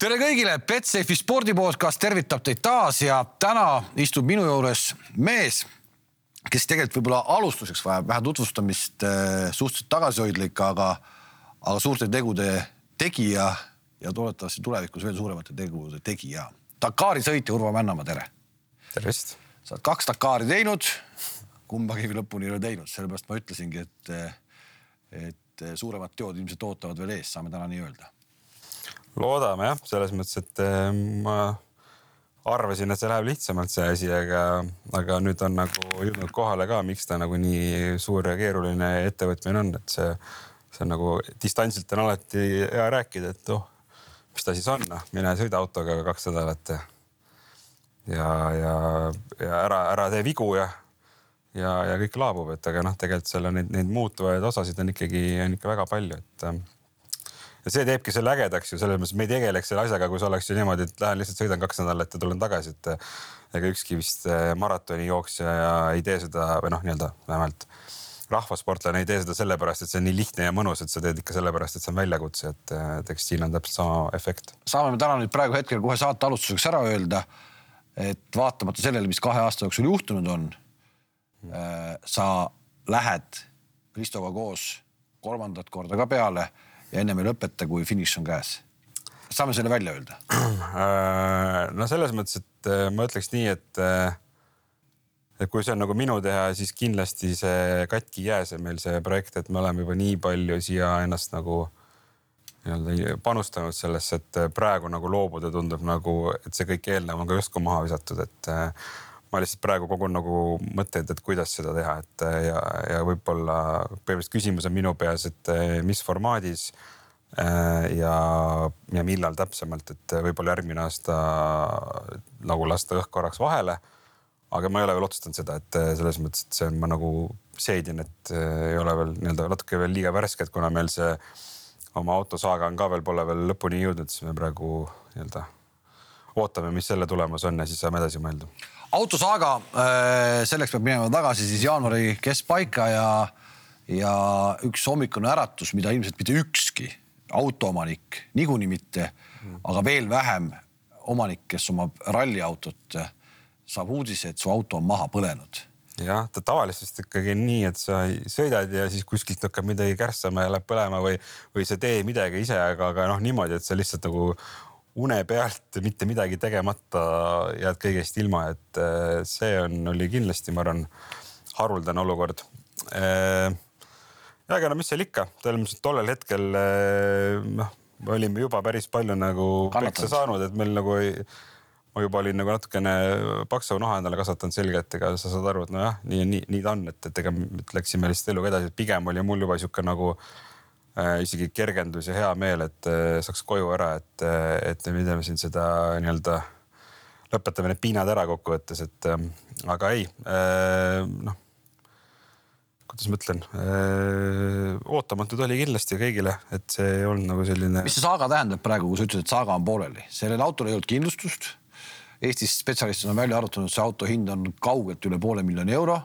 tere kõigile, Betsafe spordi podcast tervitab teid taas ja täna istub minu juures mees, kes tegelikult võib-olla alustuseks vajab vähe tutvustamist, eh, suhteliselt tagasihoidlik, aga, aga suurte tegude tegija ja loodetavasti tulevikus veel suuremate tegude tegija. Dakari sõitja Urvo Männamaa, tere. tervist. sa oled kaks Dakari teinud, kumbagi lõpuni ei ole teinud, sellepärast ma ütlesingi, et, et suuremad teod ilmselt ootavad veel ees, saame täna nii öelda loodame jah, selles mõttes, et eh, ma arvasin, et see läheb lihtsamalt, see asi, aga, aga nüüd on nagu jõudnud kohale ka, miks ta nagu nii suur ja keeruline ettevõtmine on, et see, see on nagu distantsilt on alati hea rääkida, et oh, mis ta siis on, noh, mine sõida autoga kaks nädalat ja ja, ja, ja ära, ära tee vigu ja, ja, ja kõik laabub, et aga noh, tegelikult seal on neid, neid muutuvaid osasid on ikkagi, on ikka väga palju, et ja see teebki selle ägedaks ju selles mõttes, me ei tegeleks selle asjaga, kui see oleks ju niimoodi, et lähen lihtsalt sõidan kaks nädalat ja tulen tagasi, et ega ükski vist eh, maratoni-jooksja ei tee seda või noh, nii-öelda vähemalt rahvasportlane ei tee seda sellepärast, et see on nii lihtne ja mõnus, et sa teed ikka sellepärast, et see on väljakutse, et, et eks siin on täpselt sama efekt. saame me täna nüüd praegu hetkel kohe saate alustuseks ära öelda, et vaatamata sellele, mis kahe aasta jooksul juhtunud on, eh, sa lähed Kristoga koos kolmandat korda ka peale ja ennem ei lõpeta, kui finiš on käes. saame selle välja öelda? Äh, no selles mõttes, et äh, ma ütleks nii, et äh, et kui see on nagu minu teha, siis kindlasti see katki ei jää, see meil see projekt, et me oleme juba nii palju siia ennast nagu nii-öelda panustanud sellesse, et praegu nagu loobuda tundub nagu, et see kõik eelnev on ka justkui maha visatud, et ma lihtsalt praegu kogun nagu mõtteid, et kuidas seda teha, et ja, ja võib-olla põhimõtteliselt küsimus on minu peas, et mis formaadis äh, ja, ja millal täpsemalt, et võib-olla järgmine aasta nagu lasta õhk korraks vahele. aga ma ei ole veel otsustanud seda, et selles mõttes, et see on, ma nagu seedin, et ei ole veel nii-öelda natuke veel liiga värske, et kuna meil see oma autosaaga on ka veel, pole veel lõpuni jõudnud, siis me praegu nii-öelda ootame, mis selle tulemus on ja siis saame edasi mõelda autosaaga, äh, selleks peab minema tagasi siis jaanuari keskpaika ja, ja üks hommikune äratus, mida ilmselt mitte ükski autoomanik, niikuinii mitte, aga veel vähem omanik, kes omab ralliautot, saab uudise, et su auto on maha põlenud. Jah, ta tavaliselt ikkagi nii, et sa sõidad ja siis kuskilt hakkab midagi kärssama ja läheb põlema või, või sa tee midagi ise, aga, aga noh, niimoodi, et sa lihtsalt nagu une pealt mitte midagi tegemata jääd kõigest ilma, et äh, see on, oli kindlasti, ma arvan, haruldane olukord. Äh, ja aga no mis seal ikka, et tollel hetkel äh, noh, me olime juba päris palju nagu peksa saanud, et meil nagu ei, ma juba olin nagu natukene paksu naha endale kasvatanud selga, et ega sa saad aru, et nojah, nii, nii, nii ta on, et, et ega läksime lihtsalt eluga edasi, pigem oli mul juba sihuke nagu Äh, isegi kergendus ja hea meel, et äh, saaks koju ära, et, äh, et me pidime siin seda nii-öelda lõpetame need piinad ära kokkuvõttes, et ähm, aga ei noh, kuidas ma ütlen, ootamatud oli kindlasti kõigile, et see ei olnud nagu selline. mis see saaga tähendab praegu, kui sa ütlesid, et saaga on pooleli, sellel autol ei olnud kindlustust. Eestis spetsialistid on välja arvutanud, see auto hind on kaugelt üle poole miljoni euro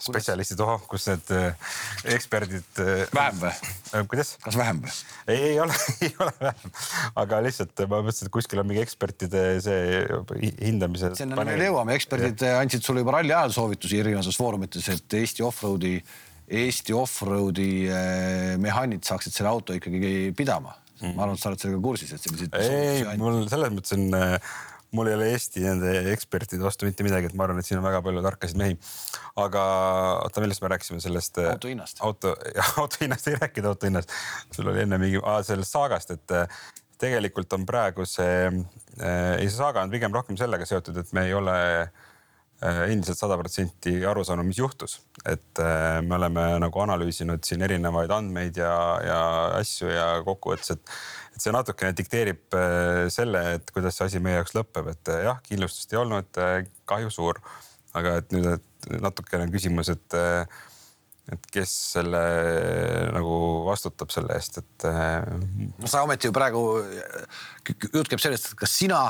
spetsialistid, ohoh, kus need äh, eksperdid. Äh, vähem või? Äh, kuidas? kas vähem või? ei, ei ole, ei ole vähem, aga lihtsalt ma mõtlesin, et kuskil on mingi ekspertide see hindamise. sinna me veel jõuame, eksperdid ja. andsid sulle juba ralli ajal soovitusi erinevates foorumites, et Eesti offroad'i, Eesti offroad'i mehaanid saaksid selle auto ikkagi pidama ma arvan, et sa oled sellega kursis, et selliseid. ei, mul selles mõttes on mul ei ole Eesti nende ekspertide vastu mitte midagi, et ma arvan, et siin on väga palju tarkasid mehi. aga oota, millest me rääkisime sellest? Äh, auto hinnast. auto, auto hinnast ei rääkinud auto hinnast. sul oli enne mingi, sellest saagast, et äh, tegelikult on praegu see, äh, ei see saaga on pigem rohkem sellega seotud, et me ei ole endiselt sada protsenti aru saanud, mis juhtus, et me oleme nagu analüüsinud siin erinevaid andmeid ja, ja asju ja kokkuvõttes, et et see natukene dikteerib äh, selle, et kuidas see asi meie jaoks lõpeb, et äh, jah, kindlustust ei olnud, äh, kahju suur. aga et nüüd et natukene on küsimus, et, et kes selle nagu vastutab selle eest, et. no sa ometi ju praegu, jutt käib sellest, et kas sina,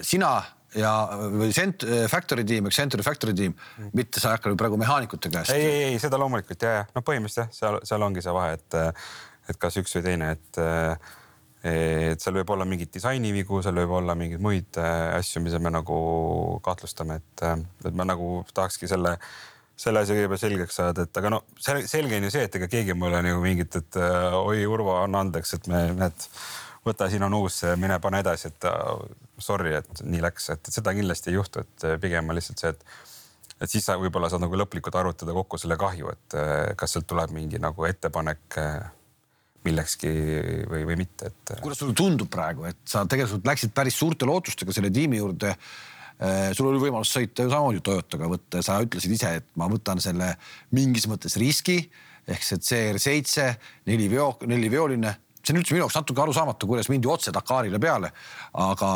sina ja, või Cent-, Factory tiim, eks Century Factory tiim mm., mitte sa ei hakka ju praegu mehaanikute käest. ei, ei, ei seda loomulikult ja, ja noh, põhimõtteliselt jah, seal, seal ongi see vahe, et, et kas üks või teine, et et seal võib olla mingeid disainivigu, seal võib olla mingeid muid äh, asju, mida me nagu kahtlustame, et, äh, et ma nagu tahakski selle, selle asja kõigepealt selgeks saada, et aga no selge on ju see, et ega keegi mulle nagu mingit, et oi, Urvo, anna andeks, et me need, võta, siin on uus, mine pane edasi, et sorry, et nii läks, et seda kindlasti ei juhtu, et pigem on lihtsalt see, et et siis sa võib-olla saad nagu lõplikult arvutada kokku selle kahju, et kas sealt tuleb mingi nagu ettepanek millekski või, või mitte, et. kuidas sulle tundub praegu, et sa tegelikult läksid päris suurte lootustega selle tiimi juurde. Äh, sul oli võimalus sõita ju samamoodi Toyotaga võtta ja sa ütlesid ise, et ma võtan selle mingis mõttes riski ehk see CR7 neli veo, neliveoline see on üldse minu jaoks natuke arusaamatu, kuidas mindi otse Dakarile peale, aga,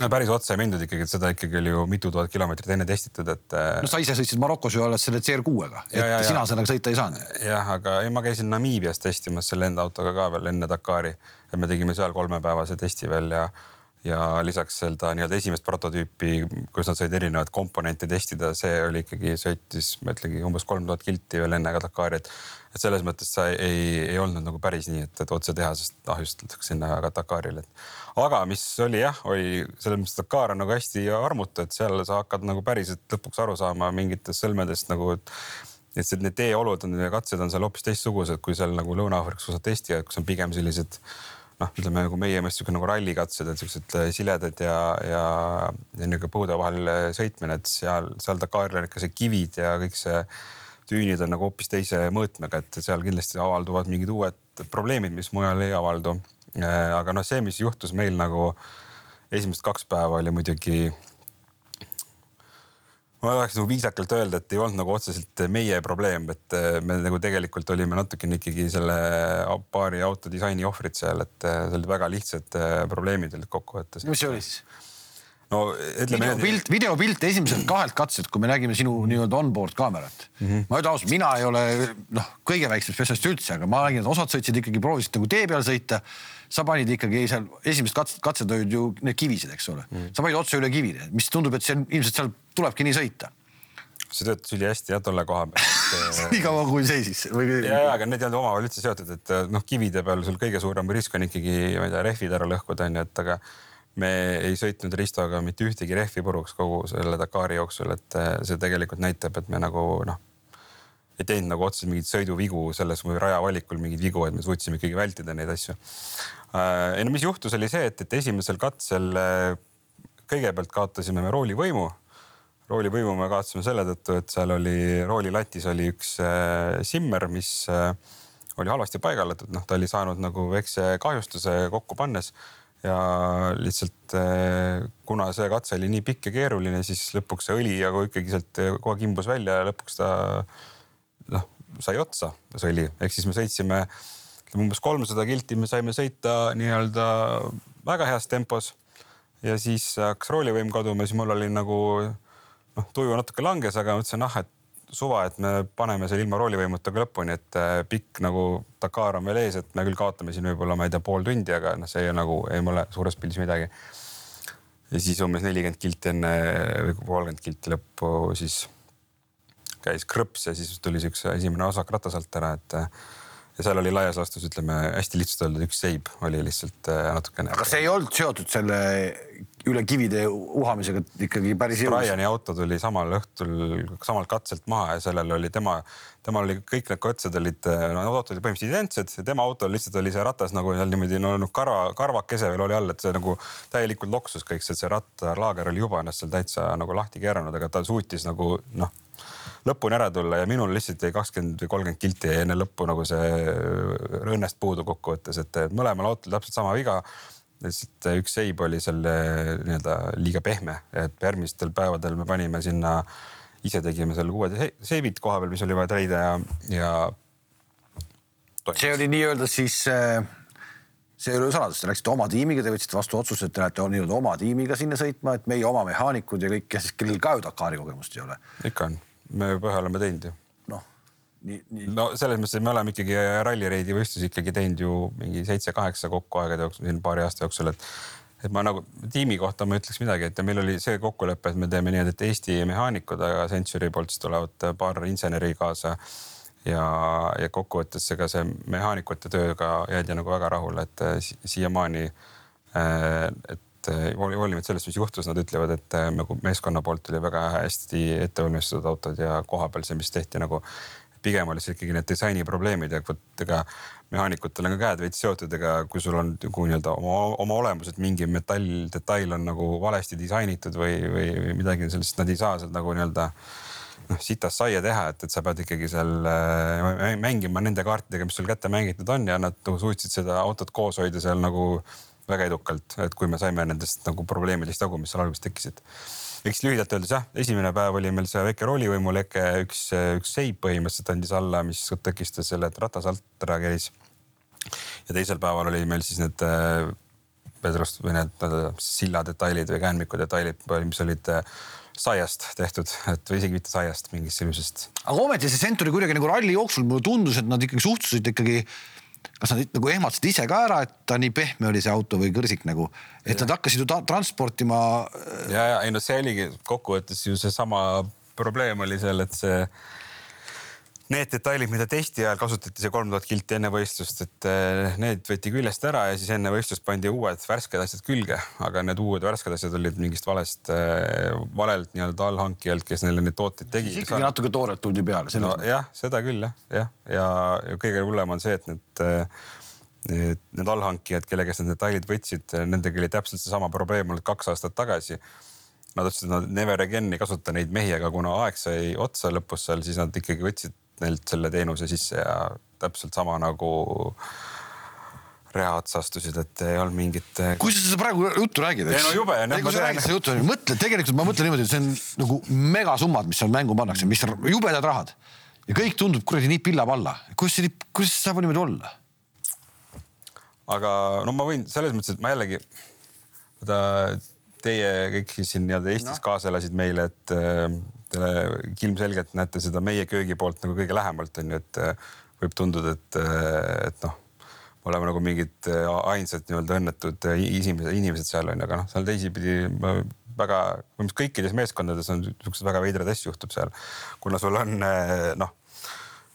no päris otse ei mindud ikkagi, et seda ikkagi oli ju mitu tuhat kilomeetrit enne testitud, et. Äh, no sa ise sõitsid Marokos ju alles selle CR6-ga, et ja, ja, sina sellega sõita ei saanud. jah, aga ei, ma käisin Namiibias testimas selle enda autoga ka veel enne Dakari ja me tegime seal kolmepäevase testi veel ja ja lisaks seda nii-öelda esimest prototüüpi, kus nad said erinevaid komponente testida, see oli ikkagi, sõitis, ma ütlengi umbes kolm tuhat kilti veel enne ka Dakari, et et selles mõttes sa ei, ei olnud nagu päris nii, et, et otse tehasest ahjust läks sinna ka Dakarile, et aga mis oli jah, oli selles mõttes Dakar on nagu hästi armutu, et seal sa hakkad nagu päriselt lõpuks aru saama mingitest sõlmedest nagu, et et see, need teeolud on ja katsed on seal hoopis teistsugused kui seal nagu Lõuna-Aafrikas, kus sa testi, kus on pigem sellised noh, ütleme nagu meie meelest sihuke nagu rallikatsed, et siuksed äh, siledad ja, ja, ja niisugune põude vahel äh, sõitmine, et seal, seal Dakaril on ikka see kivid ja kõik see tüünid on nagu hoopis teise mõõtmega, et seal kindlasti avalduvad mingid uued probleemid, mis mujal ei avaldu Äh, aga noh, see, mis juhtus meil nagu esimesed kaks päeva oli muidugi. Ma tahaks nagu viisakalt öelda, et ei olnud nagu otseselt meie probleem, et äh, me nagu tegelikult olime natukene ikkagi selle paari auto disaini ohvrid seal, et äh, see olid väga lihtsad probleemid olid kokkuvõttes. mis see oli siis? No ütleme. videopilt, videopilt esimesed kahelt katselt, kui me nägime sinu nii-öelda onboard kaamerat mm. -hmm. ma ütlen ausalt, mina ei ole noh, kõige väiksem spetsialist üldse, aga ma nägin, et osad sõitsid ikkagi, proovisid nagu tee peal sõita. sa panid ikkagi seal esimesed katsed, katsed olid ju need kivised, eks ole mm. -hmm. sa panid otse üle kivide, mis tundub, et see on ilmselt seal tulebki nii sõita see töötas ülihästi jah tolle koha peal nii kaua kui seisis või? ja, ja, aga need ei olnud omavahel üldse seotud, et noh, kivide peal sul kõige suurem risk on ikkagi, ma ei tea, rehvid ära lõhkuda onju, et aga me ei sõitnud Ristoga mitte ühtegi rehvi puruks kogu selle Dakari jooksul, et äh, see tegelikult näitab, et me nagu noh, ei teinud nagu otseselt mingeid sõiduvigu selles või raja valikul mingeid vigu, et me suutsime ikkagi vältida neid asju. Äh, ei no mis juhtus, oli see, et, et esimesel katsel äh, kõigepealt kaotasime me roolivõimu. roolivõimu me kaotasime selle tõttu, et seal oli roolilatis oli üks simmer, mis oli halvasti paigaldatud, noh, ta oli saanud nagu väikse kahjustuse kokku pannes ja lihtsalt eh, kuna see katse oli nii pikk ja keeruline, siis lõpuks see õli nagu ikkagi sealt kogu aeg imbus välja ja lõpuks ta noh, sai otsa, see õli, ehk siis me sõitsime umbes kolmsada kilti, me saime sõita nii-öelda väga heas tempos. ja siis hakkas roolivõim kaduma, siis mul oli nagu noh, tuju natuke langes, aga mõtlesin, ah, et suva, et me paneme selle ilma roolivõimuta ka lõpuni, et äh, pikk nagu Dakar on veel ees, et me küll kaotame siin võib-olla, ma ei tea, pool tundi, aga noh, see nagu ei ole suures pildis midagi. ja siis umbes nelikümmend kilti enne või kolmkümmend kilti lõppu siis käis krõps ja siis tuli siukse esimene osak ratas alt ära, et ja seal oli laias laastus, ütleme hästi lihtsalt öeldes üks seib oli lihtsalt äh, natukene. aga see ei olnud seotud selle üle kivide uhamisega ikkagi päris jõus. Briani auto tuli samal õhtul samalt katselt maha ja sellel oli tema, temal oli kõik need katsed olid, no autod olid põhimõtteliselt identsed ja tema autol lihtsalt oli see ratas nagu seal niimoodi no, no karva, karvakese veel oli all, et see nagu täielikult loksus kõik, see rattalaager oli juba ennast seal täitsa nagu lahti keeranud, aga ta suutis nagu noh lõpuni ära tulla ja minul lihtsalt jäi kakskümmend või kolmkümmend kilti enne lõppu nagu see õnnest puudu kokkuvõttes, et mõlemal autol täpselt sama viga lihtsalt üks seib oli seal nii-öelda liiga pehme, et järgmistel päevadel me panime sinna, ise tegime seal uued seibid koha peal, mis oli vaja täida ja, ja. see oli nii-öelda siis äh, see ei ole ju saladus, te läksite oma tiimiga, te võtsite vastu otsuse, et te lähete nii-öelda oma tiimiga sinna sõitma, et meie oma mehaanikud ja kõik, kes, kellel ka ju Dakari kogemust ei ole. ikka on, me ühe oleme teinud ju nii, nii. no selles mõttes, et me oleme ikkagi rallireidi võistlusi ikkagi teinud ju mingi seitse-kaheksa kokku aegade jooksul, siin paari aasta jooksul, et et ma nagu tiimi kohta ma ütleks midagi, et meil oli see kokkulepe, et me teeme nii, et Eesti mehaanikud, aga Century poolt siis tulevad paar inseneri kaasa. Ja, ja kokkuvõttes ega see mehaanikute tööga jäädi nagu väga rahule, et si siiamaani, et hoolimata sellest, mis juhtus, nad ütlevad, et nagu meeskonna poolt oli väga hästi ette valmistatud autod ja kohapeal see, mis tehti nagu pigem oli see ikkagi need disainiprobleemid ja vot ega mehhaanikutel on ka käed veits seotud, ega kui sul on nagu nii-öelda oma, oma olemuselt mingi metalldetail on nagu valesti disainitud või, või, midagi sellist, nad ei saa seal nagu nii-öelda noh, sitast saia teha, et, et sa pead ikkagi seal äh, mängima nende kaartidega, mis sul kätte mängitud on ja nad nagu suutsid seda autot koos hoida seal nagu väga edukalt, et kui me saime nendest nagu probleemidest jagu, mis seal alguses tekkisid eks lühidalt öeldes jah, esimene päev oli meil see väike roolivõimuleke, üks, üks seip põhimõtteliselt andis alla, mis tõkistas selle, et ratas alt ära käis. ja teisel päeval oli meil siis need äh, vedrust või need silla detailid või käänmiku detailid, mis olid äh, saiast tehtud, et või isegi mitte saiast, mingist sellisest. aga ometi see Century kuidagi nagu ralli jooksul mulle tundus, et nad ikkagi suhtusid ikkagi kas nad nagu ehmatasid ise ka ära, et ta nii pehme oli see auto või kõrsik nagu, et ja. nad hakkasid ju transportima. ja, ja ei no see oligi kokkuvõttes ju seesama probleem oli seal, et see need detailid, mida testi ajal kasutati, see kolm tuhat kilti enne võistlust, et eh, need võeti küljest ära ja siis enne võistlust pandi uued värsked asjad külge, aga need uued värsked asjad olid mingist valest, eh, valelt nii-öelda allhankijalt, kes neile neid tooteid tegi. siis ikkagi natuke tooret tuldi peale. No, jah, seda küll jah, jah, ja, ja kõige hullem on see, et need Need, need allhankijad, kelle käest need detailid võtsid, nendega oli täpselt seesama probleem olnud kaks aastat tagasi nad ütlesid, et nad never again ei kasuta neid mehi, aga kuna aeg sai otsa lõpus seal, siis nad ikkagi võtsid neilt selle teenuse sisse ja täpselt sama nagu reha otsa astusid, et ei olnud mingit. Eh, kui sa seda praegu juttu räägid, eks. ei no jube on jah. kui sa räägid seda juttu, mõtle, tegelikult ma mõtlen niimoodi, et see on nagu megasummad, mis seal mängu pannakse, mis jubedad rahad ja kõik tundub kuradi nii pilla-palla. kuidas see, kuidas see saab niimoodi olla? aga no ma võin selles mõttes, et ma jällegi, vaata teie kõik siin nii-öelda Eestis no. kaasa elasid meile, et te ilmselgelt näete seda meie köögi poolt nagu kõige lähemalt on ju, et äh, võib tunduda, et, äh, et noh, me oleme nagu mingid äh, ainsad nii-öelda õnnetud inimesed, inimesed seal on ju, aga noh, seal teisipidi väga, kõikides meeskondades on siukseid väga veidraid asju juhtub seal, kuna sul on noh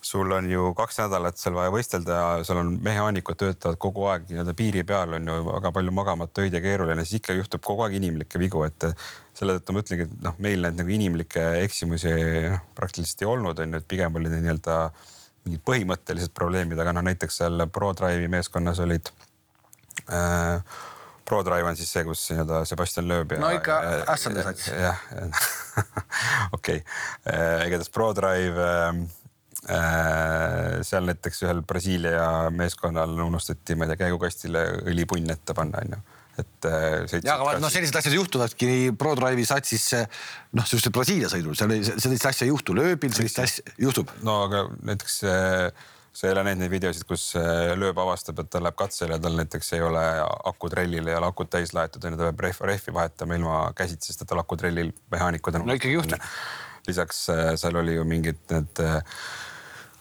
sul on ju kaks nädalat seal vaja võistelda ja seal on mehaanikud töötavad kogu aeg nii-öelda piiri peal on ju väga palju magamata öid ja keeruline, siis ikka juhtub kogu aeg inimlikke vigu, et selle tõttu ma ütlengi, et noh, meil neid nagu inimlikke eksimusi noh, praktiliselt ei olnud, on ju, et pigem olid nii-öelda mingid põhimõttelised probleemid, aga noh, näiteks seal ProDrive'i meeskonnas olid äh, ProDrive on siis see, kus nii-öelda Sebastian ja. no ikka ässade sats. jah, okei, äh, igatahes ProDrive äh, Äh, seal näiteks ühel Brasiilia meeskonnal unustati, ma ei tea, käigukastile õlipunn ette panna, onju et äh, ja, aga noh, sellised asjad juhtuvadki ProDrive'i satsis noh, sellisel Brasiilia sõidul, seal sellist asja ei juhtu, lööbil sellist asja juhtub. no aga näiteks sa ei ole näinud neid videosid, kus lööb avastab, et ta läheb katsele ja tal näiteks ei ole akut rellil, ei ole akut täis laetud, onju, ta peab rehv, rehvi vahetama ilma käsitsi, sest et tal akut rellil mehaanikud on. no ikkagi juhtub. lisaks äh, seal oli ju mingid need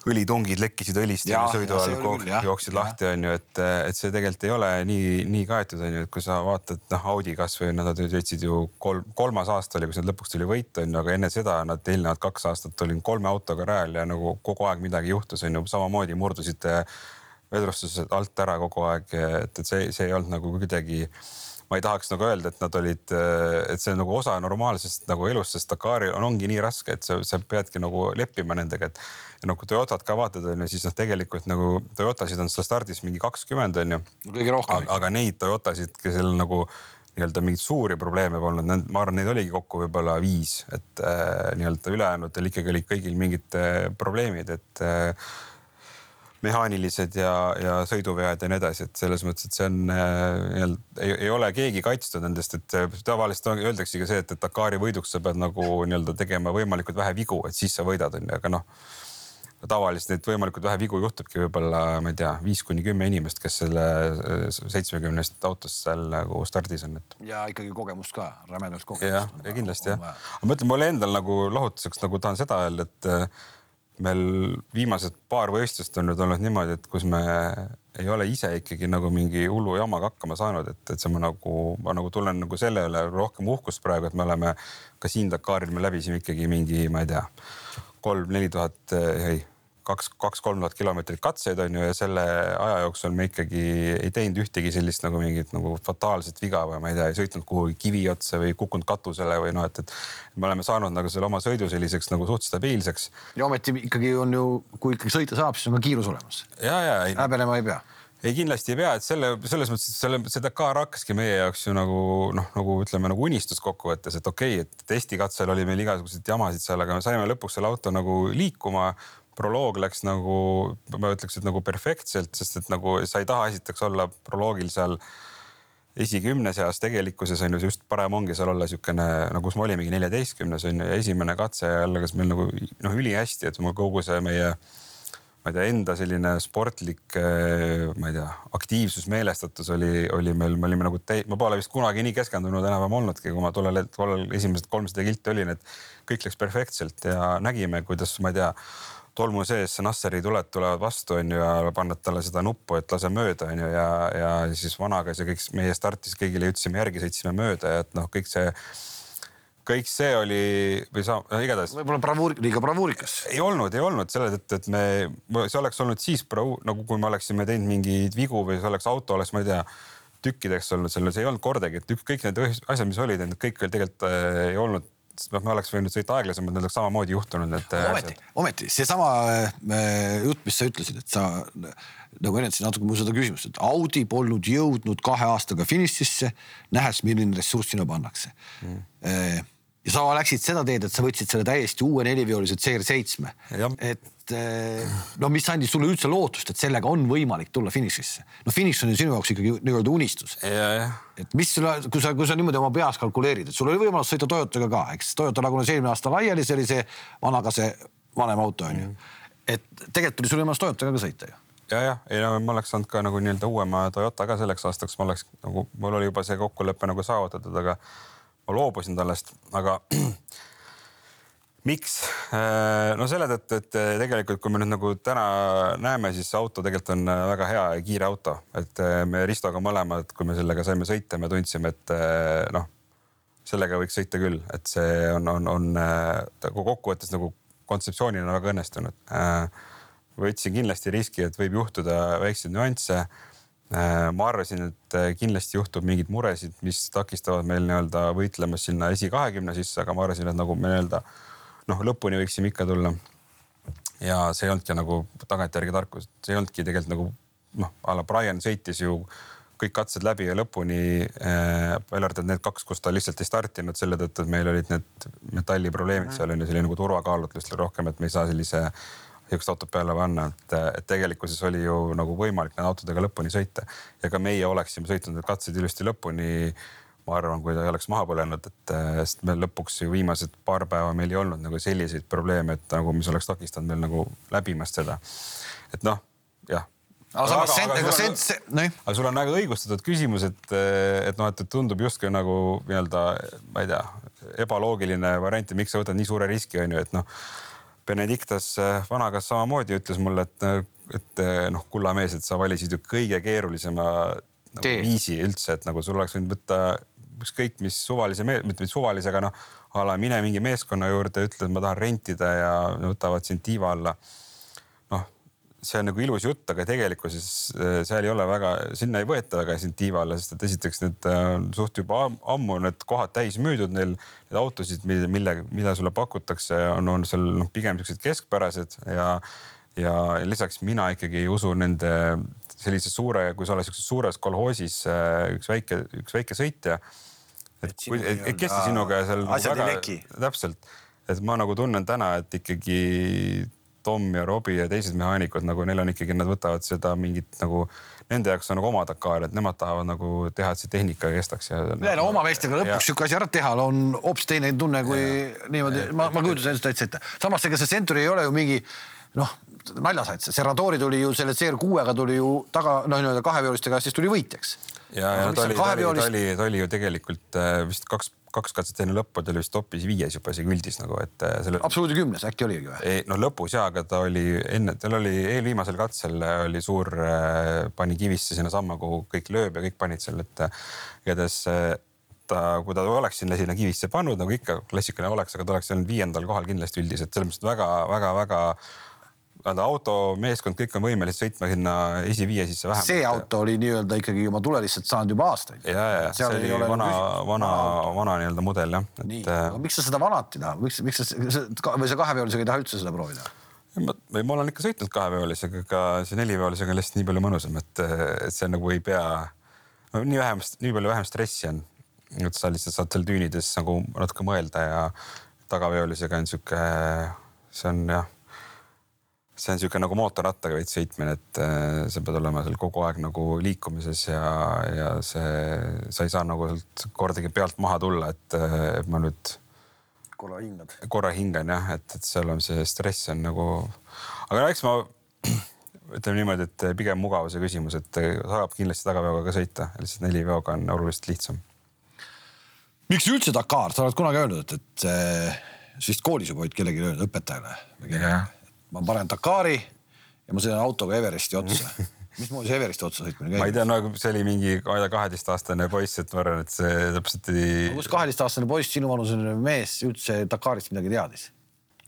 õlitongid lekkisid õlist ja, sõidu ajal jooksid ja. lahti, on ju, et, et see tegelikult ei ole nii, nii kaetud, on ju, et kui sa vaatad, noh, Audi kasvõi nad sõitsid ju kolm, kolmas aasta oli, kus nad lõpuks tuli võit, on ju, aga enne seda nad eelnevad kaks aastat olid kolme autoga rajal ja nagu kogu aeg midagi juhtus, on ju, samamoodi murdusid vedrustused alt ära kogu aeg, et, et see, see ei olnud nagu kuidagi ma ei tahaks nagu öelda, et nad olid, et see on nagu osa normaalsest nagu elust, sest Dakaril on, ongi nii raske, et sa, sa peadki nagu leppima nendega, et ja kui Toyotat ka vaatad, on ju, siis noh, tegelikult nagu Toyotasid on seal stardis mingi kakskümmend, on ju. kõige rohkem. aga neid Toyotasid, kellel nagu nii-öelda mingeid suuri probleeme polnud, ma arvan, neid oligi kokku võib-olla viis, et äh, nii-öelda ülejäänutel ikkagi olid kõigil mingid äh, probleemid, et äh, mehaanilised ja, ja sõiduvead ja nii edasi, et selles mõttes, et see on äh, ei, ei ole keegi kaitstud nendest, et äh, tavaliselt öeldaksegi see, et, et Dakari võiduks sa pead nagu nii-öelda tegema võimalikult vähe vigu, et siis sa võidad, onju, aga noh tavaliselt neid võimalikult vähe vigu juhtubki võib-olla, ma ei tea, viis kuni kümme inimest, kes selle äh, seitsmekümnest autost seal nagu stardis on, et. ja ikkagi kogemust ka, rämedast kogemust. jah, ja kindlasti jah. aga ma ütlen, mulle endal nagu lohutuseks nagu tahan seda öelda, et meil viimased paar võistlust on nüüd olnud niimoodi, et kus me ei ole ise ikkagi nagu mingi hullu jamaga hakkama saanud, et, et see ma nagu, ma nagu tunnen nagu selle üle rohkem uhkust praegu, et me oleme ka siin Dakaril me läbisime ikkagi mingi, ma ei tea, kolm-neli tuhat, ei, kaks, kaks-kolm tuhat kilomeetrit katseid on ju ja selle aja jooksul me ikkagi ei teinud ühtegi sellist nagu mingit nagu fataalset viga või ma ei tea, ei sõitnud kuhugi kivi otsa või kukkunud katusele või noh, et, et me oleme saanud nagu selle oma sõidu selliseks nagu suht stabiilseks. ja ometi ikkagi on ju, kui ikkagi sõita saab, siis on ka kiirus olemas. häbenema ei pea ei, kindlasti ei pea, et selle, selles mõttes, et selle, see Dakar hakkaski meie jaoks ju nagu noh, nagu ütleme nagu unistus kokkuvõttes, et okei okay,, et testikatsel oli meil igasuguseid jamasid seal, aga me saime lõpuks selle auto nagu liikuma. Proloog läks nagu, ma ütleks, et nagu perfektselt, sest et nagu sa ei taha esiteks olla proloogil seal esikümne seas tegelikkuses on ju just parem ongi seal olla niisugune nagu, me olimegi neljateistkümnes on ju ja esimene katse algas meil nagu noh, ülihästi, et kogu see meie ma ei tea, enda selline sportlik, ma ei tea, aktiivsus, meelestatus oli, oli meil, me olime nagu, ma pole vist kunagi nii keskendunud enam-vähem olnudki, kui ma tollel, tollel esimesed kolmsada kilti olin, et kõik läks perfektselt ja nägime, kuidas, ma ei tea, tolmu sees Nasseri tuled tulevad vastu, onju, ja pannad talle seda nuppu, et lase mööda, onju, ja, ja siis vanagas ja kõik meie startis kõigile jutsime järgi, sõitsime mööda ja et noh, kõik see kõik see oli või sa, igatahes. võib-olla bravuur, liiga bravuurikas. ei olnud, ei olnud selle tõttu, et me, see oleks olnud siis bravuur, nagu kui me oleksime teinud mingeid vigu või see oleks auto oleks, ma ei tea, tükkideks olnud selles, ei olnud kordagi, et kõik need asjad, mis olid, need kõik veel tegelikult äh, ei olnud noh, me oleks võinud sõita aeglasemalt, need oleks samamoodi juhtunud, et. Äh, ometi, ometi seesama äh, jutt, mis sa ütlesid, et sa nagu enetasid natuke mu seda küsimust, et Audi polnud jõudnud kahe aastaga finišisse, nähes, milline ressurss sinna pannakse mm. Ja sa läksid seda teed, et sa võtsid selle täiesti uue nelivioolise CR7. et eh, no mis andis sulle üldse lootust, et sellega on võimalik tulla finišisse. no finiš on ju sinu jaoks ikkagi nii-öelda unistus. et mis sulle, kui sa, kui sa niimoodi oma peas kalkuleerid, et sul oli võimalus sõita Toyotaga ka, eks Toyota lagunes eelmine aasta laiali, see oli see vanaga see vanem auto on ju. Mm. et tegelikult oli sul võimalus Toyotaga ka sõita ju ja, jah, ei no ma oleks saanud ka nagu nii-öelda uuema Toyota ka selleks aastaks, ma oleks nagu, mul oli juba see kokkulepe nagu saavutatud, aga ma loobusin tallest, aga miks? Äh, no selle tõttu, et äh, tegelikult, kui me nüüd nagu täna näeme, siis see auto tegelikult on äh, väga hea ja kiire auto, et me Ristoga mõlemad, kui me sellega saime sõita, me tundsime, et noh, sellega võiks sõita küll, et see on, on, on nagu kokkuvõttes nagu kontseptsioonina väga õnnestunud. võtsin kindlasti riski, et võib juhtuda väikseid nüansse ma arvasin, et äh, kindlasti juhtub mingeid muresid, mis takistavad meil nii-öelda võitlemas sinna esikahekümne sisse, aga ma arvasin, et nagu me nii-öelda noh, lõpuni võiksime ikka tulla. ja see ei olnudki nagu tagantjärgi tarkus, see ei olnudki tegelikult nagu noh, a la Brian sõitis ju kõik katsed läbi ja lõpuni äh,. välja arvatud need kaks, kus ta lihtsalt ei startinud selle tõttu, et meil olid need metalliprobleemid seal on ju, see oli nagu turvakaalutlus rohkem, et me ei saa sellise niisugust autot peale panna, et, et tegelikkuses oli ju nagu võimalik nende autodega lõpuni sõita ja ka meie oleksime sõitnud need katsed ilusti lõpuni. ma arvan, kui ta ei oleks maha põlenud, et sest me lõpuks ju viimased paar päeva meil ei olnud nagu selliseid probleeme, et nagu, mis oleks takistanud meil nagu läbimast seda. et noh, jah aga samas sent, aga sent, see, noh. aga sul on väga õigustatud küsimus, et, et noh, et tundub justkui nagu nii-öelda, ma ei tea, ebaloogiline variant, et miks sa võtad nii suure riski, on ju, et noh Benedictas äh, vanakas samamoodi ütles mulle, et, äh, et äh, noh, kulla mees, et sa valisid ju kõige keerulisema nagu, viisi üldse, et nagu sul oleks võinud võtta ükskõik mis suvalise, mitte suvalise, aga noh, a la mine mingi meeskonna juurde, ütle, et ma tahan rentida ja võtavad sind tiiva alla see on nagu ilus jutt, aga tegelikkuses äh, seal ei ole väga, sinna ei võeta väga insentiivi alla, sest et esiteks need äh, suht juba ammu need kohad täis müüdud, neil need autosid, mille, mida sulle pakutakse, on, on seal noh, pigem siuksed keskpärased ja, ja lisaks mina ikkagi ei usu nende sellise suure, kui sa oled siukses suures kolhoosis äh, üks väike, üks väike sõitja. et, kui, et, et kes see sinuga seal nagu väga, täpselt, et ma nagu tunnen täna, et ikkagi Tom ja Robbie ja teised mehaanikud nagu neil on ikkagi, nad võtavad seda mingit nagu nende jaoks on nagu oma Dakar, et nemad tahavad nagu teha, et see tehnika kestaks ja. ja no oma meestega lõpuks sihuke asi ära teha on hoopis teine tunne kui ja, niimoodi, ma, ma kujutan endast täitsa ette. samas ega see Century ei ole ju mingi noh, naljasats, Serradori tuli ju selle CR6-ga tuli ju taga noh, nii-öelda kaheveolistega, siis tuli võitjaks. ja, ja ta oli, ta oli, ta oli, ta oli ju tegelikult äh, vist kaks kaks katset enne lõppu, ta oli vist topis viies juba isegi üldis nagu, et äh, selle. absoluudi kümnes äkki oligi või? no lõpus ja, aga ta oli enne, tal oli eelviimasel katsel oli suur, äh, pani kivisse sinnasamma, kuhu kõik lööb ja kõik panid seal, et äh, igatahes ta, kui ta oleks sinna, sinna kivisse pannud, nagu ikka klassikaline oleks, aga ta oleks olnud viiendal kohal kindlasti üldis, et selles mõttes väga-väga-väga vaata automeeskond, kõik on võimelised sõitma sinna esiviie sisse vähemalt. see auto oli nii-öelda ikkagi oma tule lihtsalt saanud juba aastaid. ja, ja see oli vana, vana, vana nii-öelda mudel jah. nii, aga miks sa seda vanat ei taha, miks, miks sa, või sa kaheveolisega ei taha üldse seda proovida? ma, ma olen ikka sõitnud kaheveolisega, aga see neliveolisega on lihtsalt nii palju mõnusam, et, et see nagu ei pea no,, nii vähem, nii palju vähem stressi on. et sa lihtsalt saad seal tüünides nagu natuke mõelda ja tagaveolisega on sihuke, see on jah see on niisugune nagu mootorrattaga veits sõitmine, et äh, sa pead olema seal kogu aeg nagu liikumises ja, ja see, sa ei saa nagu sealt kordagi pealt maha tulla, et, et äh, ma nüüd. korra hingad. korra hingan jah, et, et seal on see stress on nagu, aga no eks ma ütleme niimoodi, et pigem mugavuse küsimus, et saab kindlasti tagaveoga ka sõita, lihtsalt neliveoga on oluliselt lihtsam. miks üldse Dakar, sa oled kunagi öelnud, et, et äh, sa vist koolis juba olid kellelegi öelnud, õpetajale või kellelegi ma panen Dakari ja ma sõidan autoga Everesti otsa mismoodi see Everesti otsa sõitmine käib? ma ei tea, no see oli mingi, ma ei tea, kaheteistaastane poiss, et ma arvan, et see täpselt ei. kus kaheteistaastane poiss, sinu vanusene mees üldse Dakarist midagi teadis?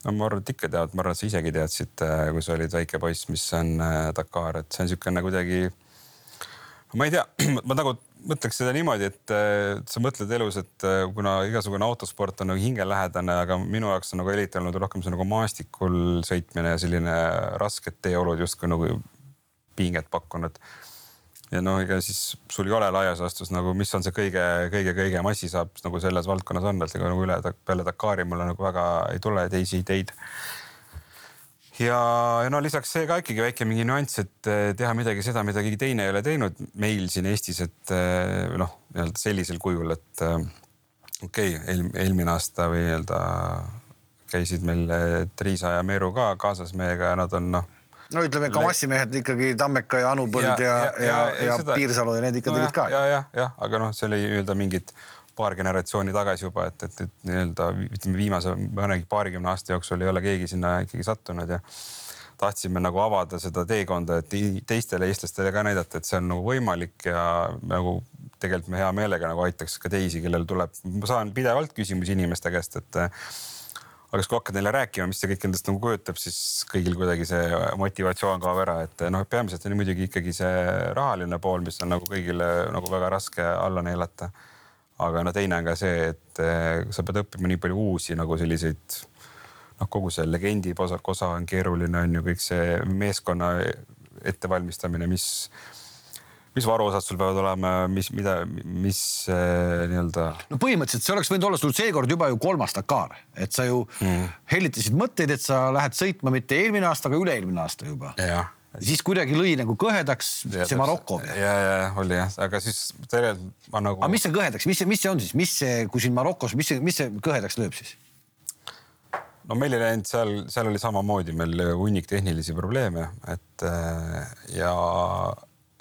no ma arvan, et ikka teavad, ma arvan, et sa isegi teadsid, äh, kui sa olid väike poiss, mis on äh, Dakar, et see on niisugune kuidagi. ma ei tea, ma nagu mõtleks seda niimoodi, et sa mõtled elus, et äh, kuna igasugune autosport on nagu hingelähedane, aga minu jaoks on nagu eriti olnud rohkem see nagu maastikul sõitmine ja selline rasked teeolud justkui nagu pinget pakkunud. ja noh, ega siis sul ei ole laias laastus nagu, mis on see kõige-kõige-kõigem asi saab nagu selles valdkonnas on, et ega nagu üle peale Dakari mulle nagu väga ei tule teisi ideid ja, ja no lisaks see ka ikkagi väike mingi nüanss, et eh, teha midagi seda, mida keegi teine ei ole teinud meil siin Eestis, et eh, noh, nii-öelda sellisel kujul, et eh, okei okay, eel,, eelmine aasta või nii-öelda käisid meil Triisa ja Meeru ka kaasas meiega ja nad on noh no ütleme, Kamassi-mehed ikkagi Tammeka ja Anu Põld ja, ja, ja, ja, ja, ja Piirsalu ja need ikka no tegid ka. ja, jah, jah, aga noh, see oli nii-öelda mingid paar generatsiooni tagasi juba, et, et, et nii-öelda ütleme viimase mõnegi paarikümne aasta jooksul ei ole keegi sinna ikkagi sattunud ja tahtsime nagu avada seda teekonda, et teistele eestlastele ka näidata, et see on nagu võimalik ja nagu tegelikult me hea meelega nagu aitaks ka teisi, kellel tuleb, ma saan pidevalt küsimusi inimeste käest, et aga siis kui hakkad neile rääkima, mis see kõik endast nagu kujutab, siis kõigil kuidagi see motivatsioon kaob ära, et noh, peamiselt on muidugi ikkagi see rahaline pool, mis on nagu kõigile nagu väga raske alla neelata aga no teine on ka see, et eh, sa pead õppima nii palju uusi nagu selliseid noh, kogu see legendi osa on keeruline, on ju kõik see meeskonna ettevalmistamine, mis, mis varuosad sul peavad olema, mis, mida, mis äh, nii-öelda. no põhimõtteliselt see oleks võinud olla sul seekord juba ju kolmas Dakar, et sa ju mm. hellitasid mõtteid, et sa lähed sõitma mitte eelmine aasta, aga üle-eelmine aasta juba. jah siis kuidagi lõi nagu kõhedaks ja, see Maroko. ja, ja oli jah, aga siis tegelikult ma nagu. aga mis see kõhedaks, mis see, mis see on siis, mis see, kui siin Marokos, mis see, mis see kõhedaks lööb siis? no meil ei läinud seal, seal oli samamoodi meil hunnik tehnilisi probleeme, et ja,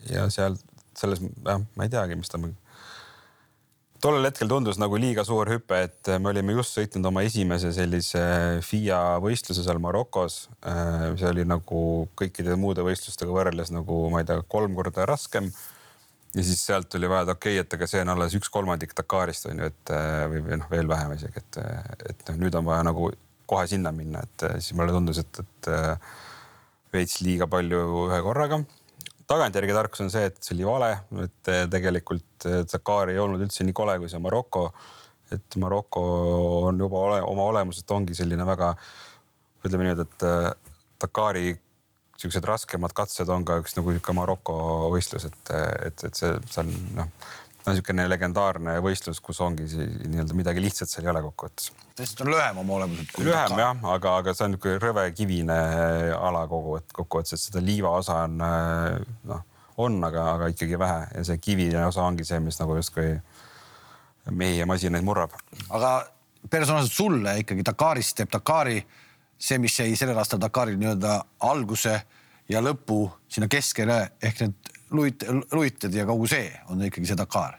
ja seal selles, jah, ma ei teagi, mis ta tollel hetkel tundus nagu liiga suur hüpe, et me olime just sõitnud oma esimese sellise FIA võistluse seal Marokos. see oli nagu kõikide muude võistlustega võrreldes nagu ma ei tea, kolm korda raskem. ja siis sealt oli vaja, et okei okay,, et aga see on alles üks kolmandik Dakarist on ju, et või, või noh, veel vähem isegi, et, et noh, nüüd on vaja nagu kohe sinna minna, et siis mulle tundus, et, et veits liiga palju ühe korraga tagantjärgi tarkus on see, et see oli vale, et tegelikult Dakar ei olnud üldse nii kole kui see Maroko. et Maroko on juba ole, oma olemuselt ongi selline väga, ütleme niimoodi, et Dakari siuksed raskemad katsed on ka üks nagu sihuke Maroko võistlus, et, et, et see, on noh niisugune legendaarne võistlus, kus ongi nii-öelda midagi lihtsat seal ei ole kokkuvõttes. sest on lühem oma olemuselt. lühem jah, aga, aga see on niisugune rõve kivine ala kogu, et kokkuvõttes, et seda liiva osa on noh, on, aga, aga ikkagi vähe ja see kivine osa ongi see, mis nagu justkui mehi ja masinaid murrab. aga personaalselt sulle ikkagi Dakarist teeb Dakari see, mis jäi sellel aastal Dakaril nii-öelda alguse ja lõpu sinna keskele ehk need luit-, luited ja kogu see on ikkagi see Dakar?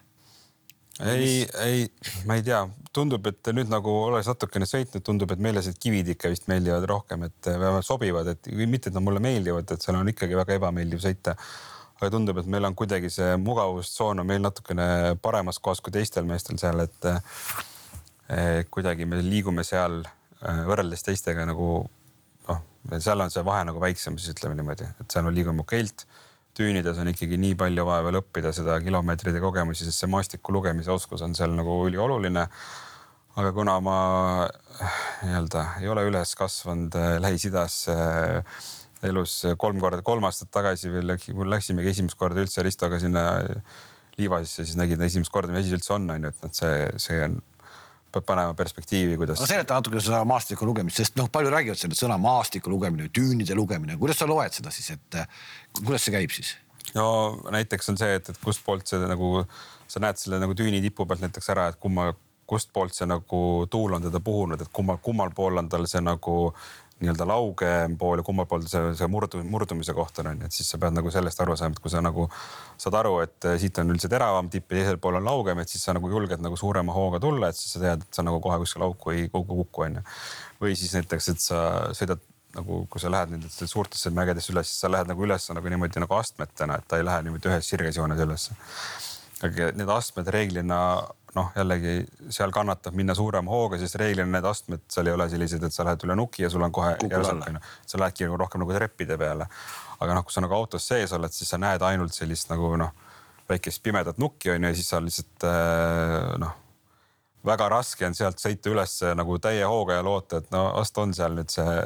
Ei, ei, ma ei tea, tundub, et nüüd nagu olles natukene sõitnud, tundub, et meile need kivid ikka vist meeldivad rohkem, et vähemalt sobivad, et mitte, et nad mulle meeldivad, et seal on ikkagi väga ebameeldiv sõita. aga tundub, et meil on kuidagi see mugavustsoon on meil natukene paremas kohas kui teistel meestel seal, et eh, kuidagi me liigume seal eh, võrreldes teistega nagu noh, seal on see vahe nagu väiksem, siis ütleme niimoodi, et seal on liigume okeilt. Tüünides on ikkagi nii palju vaja veel õppida seda kilomeetrite kogemusi, sest see maastiku lugemise oskus on seal nagu ülioluline. aga kuna ma nii-öelda ei ole üles kasvanud äh, Lähis-Idas äh, elus kolm korda, kolm aastat tagasi veel läksimegi esimest korda üldse Ristoga sinna Liivasisse, siis nägid esimest korda, mis asi üldse on, on ju, et noh, see, see on peab panema perspektiivi, kuidas. no seleta natuke seda maastiku lugemist, sest noh, palju räägivad sellest sõna maastiku lugemine, tüünide lugemine, kuidas sa loed seda siis, et kuidas see käib siis? no näiteks on see, et, et kustpoolt see nagu, sa näed selle nagu tüüni tipu pealt näiteks ära, et kumma, kustpoolt see nagu tuul on teda puhunud, et kummal, kummal pool on tal see nagu nii-öelda laugem pool ja kummal pool see, see murdu, murdumise koht on, onju, et siis sa pead nagu sellest aru saama, et kui sa nagu saad aru, et eh, siit on üldse teravam tipp ja teisel pool on laugem, et siis sa nagu julged nagu suurema hooga tulla, et siis sa tead, et sa nagu kohe kuskile auku ei kuku, onju. või siis näiteks, et sa sõidad nagu, kui sa lähed nendesse suurtesse mägedesse üles, siis sa lähed nagu üles nagu niimoodi nagu astmetena, et ta ei lähe niimoodi ühes sirges joones ülesse. aga need astmed reeglina noh, jällegi seal kannatab minna suurema hooga, sest reeglina need astmed seal ei ole sellised, et sa lähed üle nuki ja sul on kohe järsult onju, sa lähedki nagu rohkem nagu treppide peale. aga noh, kui sa nagu autos sees oled, siis sa näed ainult sellist nagu noh, väikest pimedat nukki onju ja siis sa lihtsalt äh, noh, väga raske on sealt sõita üles nagu täie hooga ja loota, et no vast on seal nüüd see